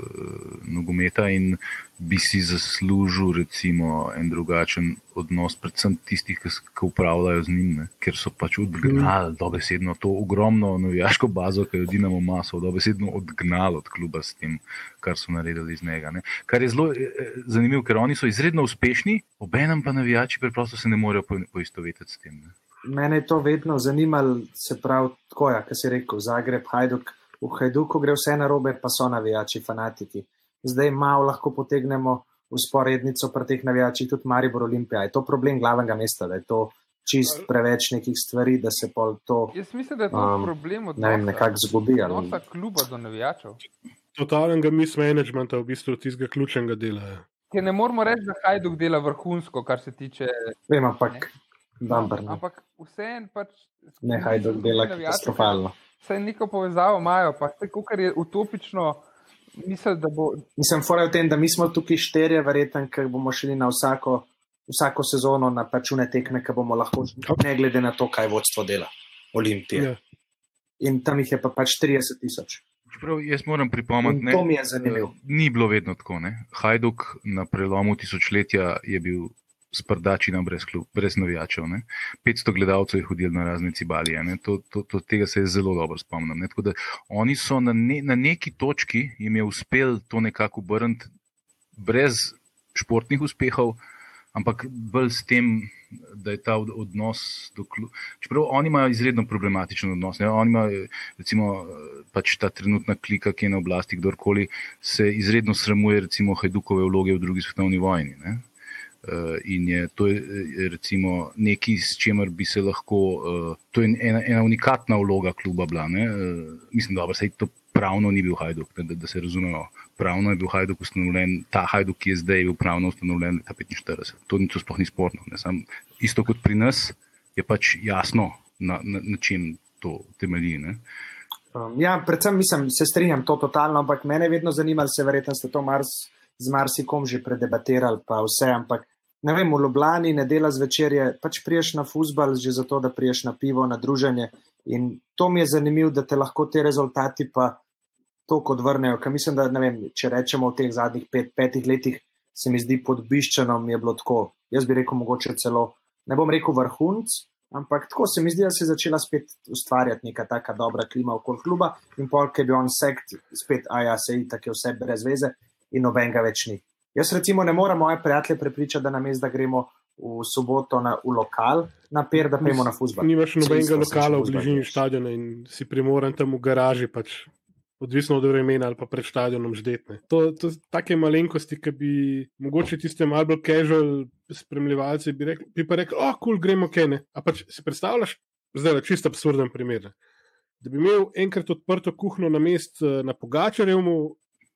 nogometa in bi si zaslužil recimo en drugačen odnos, predvsem tistih, ki, ki upravljajo z njim, ne, ker so pač odgnali dobesedno to ogromno navijaško bazo, ki jo Dinamo ima, so dobesedno odgnali od kluba s tem, kar so naredili iz njega. Ne. Kar je zelo eh, eh, zanimivo, ker oni so izredno uspešni, obenem pa navijači preprosto se ne morejo po- poistovetiti s tem. Ne.
Mene je to vedno zanimalo, se pravi, tako je, kar si rekel, Zagreb, Hajduk. V Hajduku gre vse na robe, pa so navijači, fanatiki. Zdaj malo lahko potegnemo usporednico pri teh navijačih, tudi Maribor Olimpija. Je to problem glavnega mesta, da je to čist preveč nekih stvari, da se pol to
Jaz mislim, da je to
Um,
problem
ne vem, nekako zgubi. Ali...
odnosa kluba do navijačev.
Totalnega mismanagementa, v bistvu tistega ključnega dela.
Ker ne moramo reči, da Hajduk dela vrhunsko, kar se tiče.
Vem, ampak ne,
Ampak vseeno pač.
ne Hajduk dela katastrofalno.
Vse neko povezavo imajo, pa vse, kar je utopično, misel, da bo.
Mislim, fora je v tem, da mi smo tukaj šterje, verjetno, ker bomo šli na vsako, vsako sezono na pačune tekme, ki bomo lahko, ne glede na to, kaj vodstvo dela, Olimpije.
Ja.
In tam jih je pa pač 30 tisoč.
Čeprav jaz moram pripomniti, eh, Ni bilo vedno tako. Ne? Hajduk na prelomu tisočletja je bil sprdačina brez, klub, brez navijačev. Ne? 500 gledalcev je hodilo na razne cibalije. Ne? To, to, to, tega se zelo dobro spomnim. Ne? Tako da Oni so na, ne, na neki točki jim je uspel to nekako obrniti brez športnih uspehov, ampak bolj s tem, da je ta od- odnos do kluba. Čeprav oni imajo izredno problematičen odnos. Ne? Oni imajo, recimo, pač ta trenutna klika, ki je na oblasti, kdorkoli se izredno sramuje, recimo, Hajdukove vloge v drugi svetovni vojni. Ne? Uh, in je to je, eh, recimo nekaj, s čimer bi se lahko, uh, to je ena, ena unikatna vloga kluba bila. Ne? Mislim, da se to pravno ni bil Hajduk, da, da se razumemo. Pravno je bil Hajduk ustanovljen, ta Hajduk, ki je zdaj bil pravno ustanovljen leta 45. To ni to sploh ni sporno. Ne? Sam, isto kot pri nas je pač jasno, na, na, na čem to temelji. Ne?
Um, ja, predvsem mislim, se strinjam to totalno, ampak mene vedno zanimalo, se verjetno ste to mars, z marsikom že predebatirali, pa vse, ampak ne vem, v Ljubljani nedela zvečer je pač priješ na futbal, že zato, da priješ na pivo, na druženje. In to mi je zanimivo, da te lahko te rezultati pa to kot vrnejo. Ker mislim, da ne vem, če rečemo v teh zadnjih pet, petih letih, se mi zdi pod Biščanom je bilo tako. Jaz bi rekel, mogoče celo, ne bom rekel vrhunc, ampak tako se mi zdi, da se je začela spet ustvarjati neka taka dobra klima okoli kluba in pol, ki je bil on sekt, spet, a ja, se itak je vse brez veze in nobenega več ni. Jaz recimo ne morem moje prijatelje prepričati, da namesto da gremo v soboto na, v lokal, na per, da pojmo na fusbal.
Nimaš nobenega
Čisto
lokala v bližini stadiona in si primoren tam v garaži, pač, odvisno od vremena ali pa pred stadionom ždetne. To, so take malenkosti, ki bi mogoče tiste malo bolj casual spremljevalci bi, rekli, bi pa rekli, oh, kul, cool, gremo kene. A pač si predstavljaš, zdaj je čisto absurden primer. Da bi imel enkrat odprto kuhno na mest eh, na Pogačarjevmu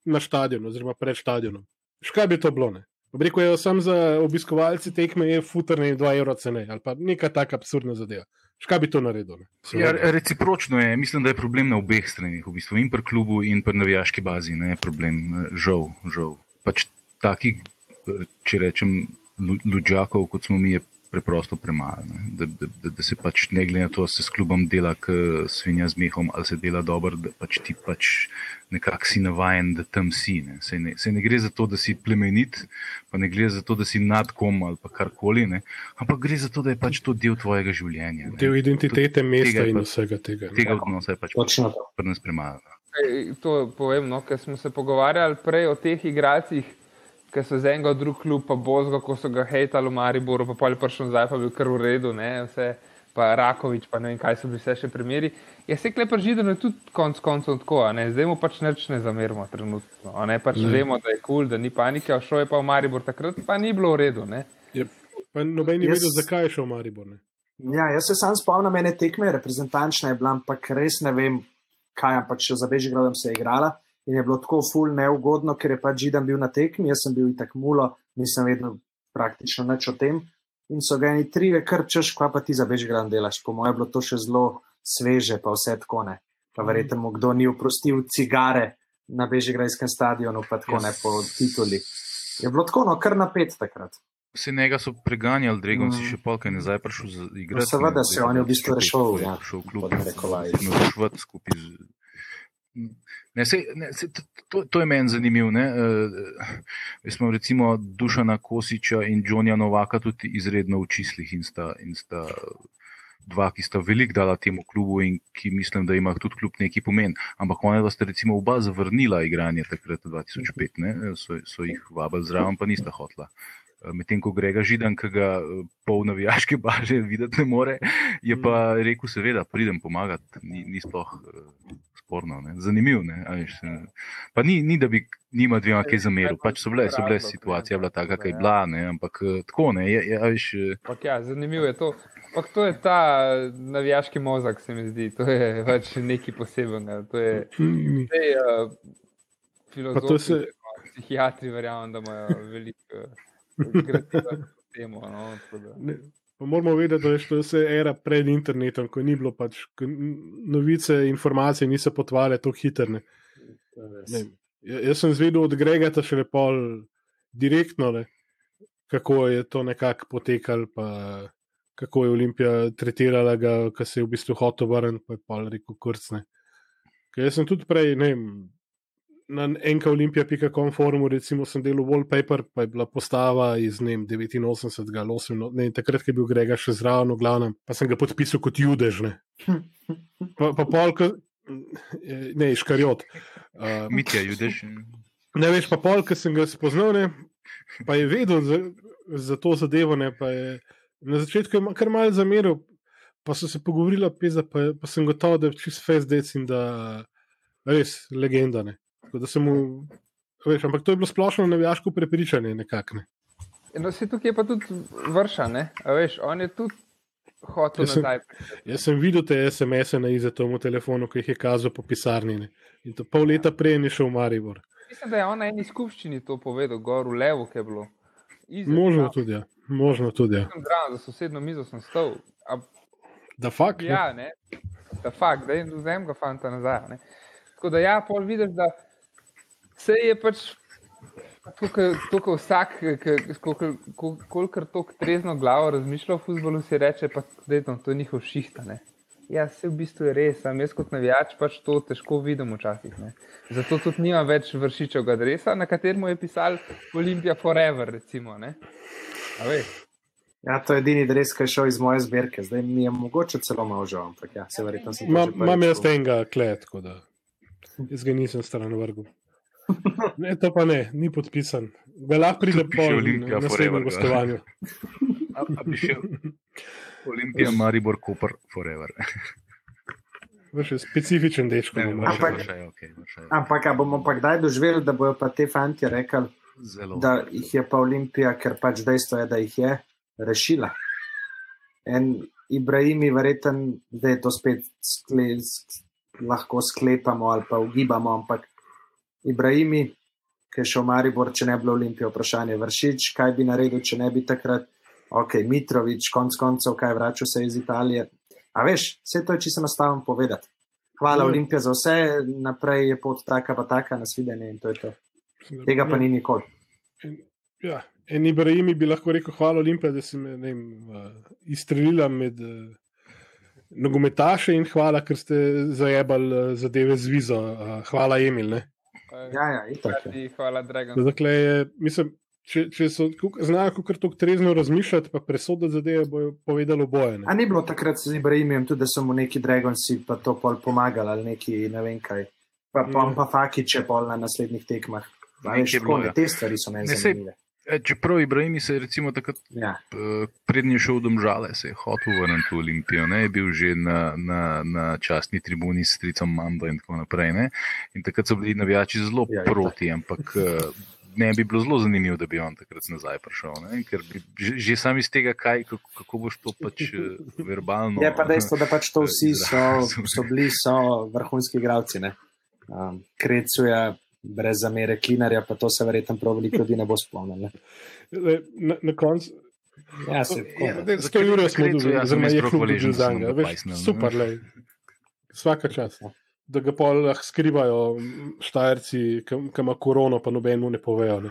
na stadionu, oziroma pred stadionom. Škaj bi to bilo? Rekel je, sam za obiskovalce tekme je futrne 2 evra cene ali pa neka taka absurdna zadeva. Škaj bi to naredil? Ne?
Ja, recipročno je, mislim, da je problem na obeh stranih, v bistvu in pri klubu, in pri navijaški bazi. Ne, problem, žal, žal. Pač takih, eh, če rečem, luđakov, kot smo mi, je preprosto premalo. Da, da, da, da se pač ne glede na to, ali se s klubom dela, k svinja z mehom, ali se dela dobro, da pač ti pač nekako si navajen, da tam si. Ne. Sej ne, sej ne gre za to, da si plemenit, pa ne gre za to, da si nad kom ali pa karkoli, ne. ampak gre za to, da je pač to del tvojega življenja. ne.
Del identitete mesta
je
in vsega tega. ne.
Tega odnosa je pač
Točno
pri nas premalo. no.
To povem, no, ker smo se pogovarjali prej o teh igralcih, ki so z enega v drug klub, pa Bozgo, ko so ga hejtali v Mariboru, pa pol je prišel nazaj, pa je bil kar v redu, ne, vse, pa Rakovič, pa ne vem, kaj so bili vse še primeri. Je se klepar žideno tudi konc koncev tako, a ne, zdaj mu pač nič ne zamerimo trenutno, a ne, pač ne. vemo, da je kul, cool, da ni panike, šel je pa v Maribor takrat, pa ni bilo v redu, ne.
Je, pa noben ni
Jaz-
vedel, zakaj je šel v Maribor. Ne?
Ja, jaz se sam spomnim ene tekme, reprezentančna je bila, ampak res ne vem, kaj, ampak še za Bežigradom se je igrala. In je bilo tako ful neugodno, ker je pač Židan bil na tekmi, jaz sem bil itak mulo, nisem vedel praktično nič o tem. In so ga eni tri, kar češ, kva pa ti za Bežigradom delaš. Po mojem je bilo to še zelo sveže, pa vse tako ne. Pa verjetno mu kdo ni oprostil cigare na Bežigradskem stadionu, pa tako ne po tituli. Je bilo tako, no, kar napet takrat.
Vse njega so preganjali, Dregon mm. si še polkaj nazaj prišel za igrati.
No, seveda se on je v bistvu rešil,
je
ja,
prišel v klub,
pod narekovaji.
rešvat skupaj z. Ne, sej, ne, sej, to, to, je meni zanimivo. Uh, jaz imam recimo Dušana Kosiča in Džonja Novaka tudi izredno v čislih in sta, in sta dva, ki sta veliko dala temu klubu in ki mislim, da ima tudi klub neki pomen. Ampak ona sta recimo oba zavrnila igranje takrat 2005, ne? so, so jih vabili zraven, pa nista hotla. Medtem ko Grega Židan, ki ga eh, pol navijaške baže videti ne more, je pa rekel, seveda, pridem pomagati, ni, ni sploh sporno, ne? zanimivo. Ne? a veš, eh, Pa ni, ni, da bi njima dvema kaj zameril, pač so bile, so bile situacije, je bila taka, kaj je bila, ne? ampak eh, tako ne, je, je, a veš, eh,
Ampak ja, zanimivo je to. Ampak to je ta navijaški mozak, se mi zdi, to je pač nekaj posebnega. To je, Zdaj, uh,
Pa to
filozofi,
se-
psihiatri, verjamem, da imajo veliko temo. No,
Pa moramo vedeti, da je to vse era pred internetom, ko ni bilo pač, novice, informacije niso potovale tako hitro. ja- Jaz sem zvedel od Gregata še pol direktno, ne, kako je to nekako potekalo, pa kako je Olimpija tretirala ga, ko se je v bistvu hotel vrniti, pa je pol rekel kurcne. Ker jaz sem tudi prej, ne vem, na enkaolimpija.com forumu, recimo, sem delal wallpaper, pa je bila postava iz ne vem, 89 ali 8, no, ne, takrat, je bil Grega še zraven, v glavnem, pa sem ga podpisal kot judež. Ne. Pa, pa pol, ko, ne, škarjot. Uh,
Mitja Judež.
Ne veš, pa pol, ki sem ga spoznal, ne, pa je vedel za, za to zadevo. Ne, je, na začetku je kar malce zameril, pa so se pogovorili, peza, pa, pa sem gotov, da je čist fez dec in da res legenda. Ne. Tako da sem mu, veš, ampak to je bilo splošno navijaško prepričanje nekako. Ne.
No, se tukaj pa tudi vrša, ne? A veš, on je tudi hotel
Jaz sem-
nazaj.
Jaz sem videl te SMS-e na izetomu telefonu, ki jih je kazal po pisarni. Ne. In to pol leta prej ni šel v Maribor.
Mislim, da je on na eni skupščini to povedal, gor v levo, ki je bilo. Izet,
Možno
tam,
tudi, ja. Možno tudi. Ja.
sem Zraven, za sosedno mizo sem stal. A,
Da, fakt.
ja, ne, da fakt, da jim vzem ga fanta nazaj. Ne. Tako da ja, pol vidiš, da se je pač. Tukaj vsak, kolikor tako trezno glavo razmišlja o futbolu, si reče, pa da je to njihov šihta. Ne. Ja, se v bistvu je res, sam jaz kot navijač pač to težko vidim včasih. Ne. Zato tudi nima več vršičevega adresa, na katerem je pisal Olimpija Forever. Recimo, ne. A veš?
Ja, to je edini dres, ki je šel iz moje zbirke. Zdaj mi je mogoče celo malo žal, ampak ja, se verjetno sem
Imam jaz enega klet, tako da jaz ga nisem stran vrgel. Ne, to pa ne, ni podpisan. Ga lahko pride po naslednjem gostovanju.
A, a Olimpija, Maribor, Koper, Forever.
Veš, je specifičen dečko.
Ne,
ne,
Ampak-
Maribor.
Vršaj, okay, vršaj.
Ampak a bomo pa kdaj doživeli, da bojo pa te fanti rekli,
Zelo.
da jih je pa Olimpija, ker pač dejstvo je, da jih je rešila. En Ibrahimi, verjeten, da je to spet skle, sk- lahko sklepamo ali pa ugibamo, ampak Ibrahimi, ki je šel v Maribor, če ne bi bilo Olimpije, vprašanje vršič, kaj bi naredil, če ne bi takrat, ok, Mitrovič, konc koncev, kaj vračal se iz Italije. A veš, vse to je čisto enostavno povedati. Hvala
Ja.
Olimpija za vse, naprej je pot taka pa taka, nasvidenje in to je to. Tega pa ni nikoli.
Ja, en Ibrahimi bi lahko rekel, hvala Olimpija, da si me vem, uh, izstrelila med uh, nogometaše in hvala, ker ste zajebali uh, zadeve z vizo. Uh, hvala, Emil. Ne?
Ja, ja, itak. je.
Hkrati Hvala, Dragon.
Dakle, je, mislim, če, če so kuk- znajo kar tako trezno razmišljati, pa presoditi zadeve, bojo povedali oboje.
A
Ne?
ni bilo takrat z Ibrahimom tudi, da so mu neki Dragonsi pa to pol pomagali ali neki ne vem kaj. Pa, pa,
Ja.
pa Fakiče pol na naslednjih tekmah. A Veš,
bilo, ja.
te stvari so meni zanimive.
E, Čeprav Ibrahim se je recimo takrat
Ja.
prednji šel v Domžale, se je hotel vrniti v Olimpijo, ne, je bil že na, na, na častni tribuni s stricom Mando in tako naprej. Ne. In takrat so bili navijači zelo
Ja,
ja, proti, ampak eh, ne bi bilo zelo zanimivo, da bi on takrat nazaj prišel. Ne, ker bi, že, že sam iz tega, kaj, kako, kako boš to pač eh, verbalno.
Je pa dejstvo, da pač to vsi so, so bili so vrhunski igralci. ne. Um, Krecuja, brez zamere, klinarja, pa to se verjetno prav veliko ljudi ne bo spomnil. ne.
Le, Na, na koncu.
Ja, se
Ja,
tako.
daj,
S Kalurijo smo dobili,
ja,
oziroma je klub
da
za njega.
ne.
super, lej. Vsaka čas. Da ga pa lahko skrivajo štajerci, ki ima korono, pa nobenemu ne povejo. Ne.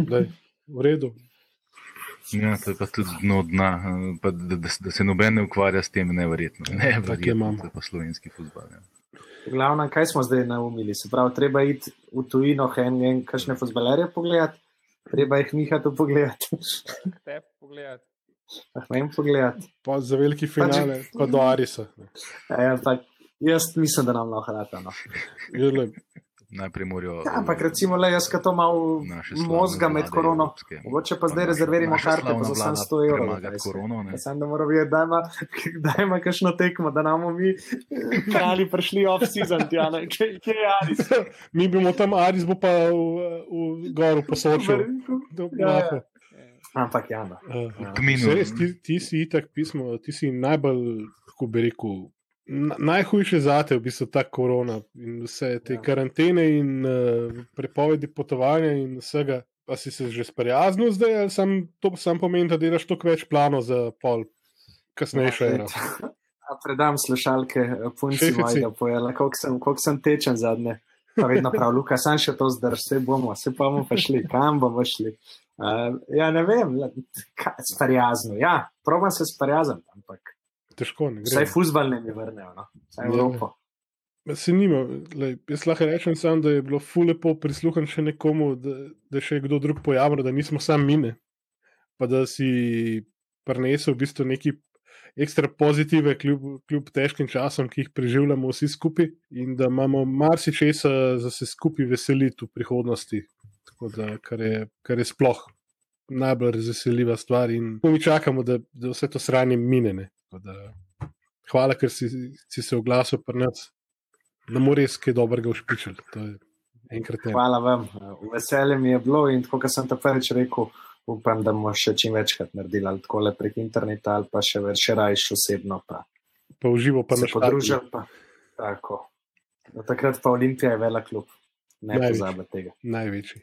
Lej, v redu.
Ja, to je pa tudi dno dna, pa da, da, da se noben ne ukvarja s tem, neverjetno.
Je,
Neverjetno,
imamo.
to je pa slovenski futbol. Ja.
Glavno, kaj smo zdaj naumili? Se pravi, treba iti v tujino, en en kakšne fuzbalerje pogledati, treba jih mihati pogledati.
Te pogledati.
Ah, ne vem pogledati.
Pa za veliki finale, pa do Arisa. ne.
Ja, ampak jaz mislim, da nam lahko rata. No.
Najprej morajo.
Ja, ampak recimo, le jaz, ki to malo mozga med korono, mogoče pa zdaj rezerviramo karte za
vlada
700 evrov.
korono, ne.
Jaz Sem da moram vedeti, da ima, da ima kakšno tekmo, da nam mi kralji prišli off-season, ne, kje, kje je Aris?
mi bomo tam, Aris bo pa v, v goru posočil.
Ja, ja. Ampak ja, no.
Uh. Se res, ti, ti si itak pismo, ti si najbolj, kako bi rekel, na, najhujše zate, v bistvu ta korona in vse te
Ja.
ja. karantene in uh, prepovedi potovanja in vsega. Pa si se že sprijaznil zdaj, ali sam, to sam pomeni, da delaš toliko več planov za pol kasnejšo ero.
A predam slušalke, punci
Šefici.
mojega pojela, koliko sem, koliko sem tečen zadnje. Pa vedno prav, Luka, sam še to zdrž, vse bomo, vse pa bomo pa šli, kam bomo šli. Uh, ja, ne vem, sprijazno. Ja, probam se sprijazniti, ampak
Težko ne
vsaj
gre.
fuzbal ne mi vrnejo, no. vsaj
Ja.
Evropo.
Se nima, lej, jaz lahko rečem samo, da je bilo fulepo prisluhniti še nekomu, da, da še kdo drug pojavil, da nismo sami mine. Pa da si prinesel v bistvu neki ekstra pozitive, kljub, kljub težkim časom, ki jih preživljamo vsi skupaj, in da imamo marsičesa za se skupaj veseliti v prihodnosti. Tako Da, kar, je, kar je sploh najbolj razveseljiva stvar, in mi čakamo, da, da vse to sranje mine. ne. Da, hvala, ker si, si se oglasil pri nas. Ne more res kaj dobrega ušpičiti.
Hvala vam, veselje mi je bilo in tako, kot sem to prvič rekel, upam, da bomo še čim večkrat naredili, ali tako le prek interneta, ali pa še še rajš osebno, pa
Pa uživo pa štadionu.
podružili. Pa, tako. Do takrat pa Olimpija je velik klub, ne
Največji.
pozabite tega.
Največji.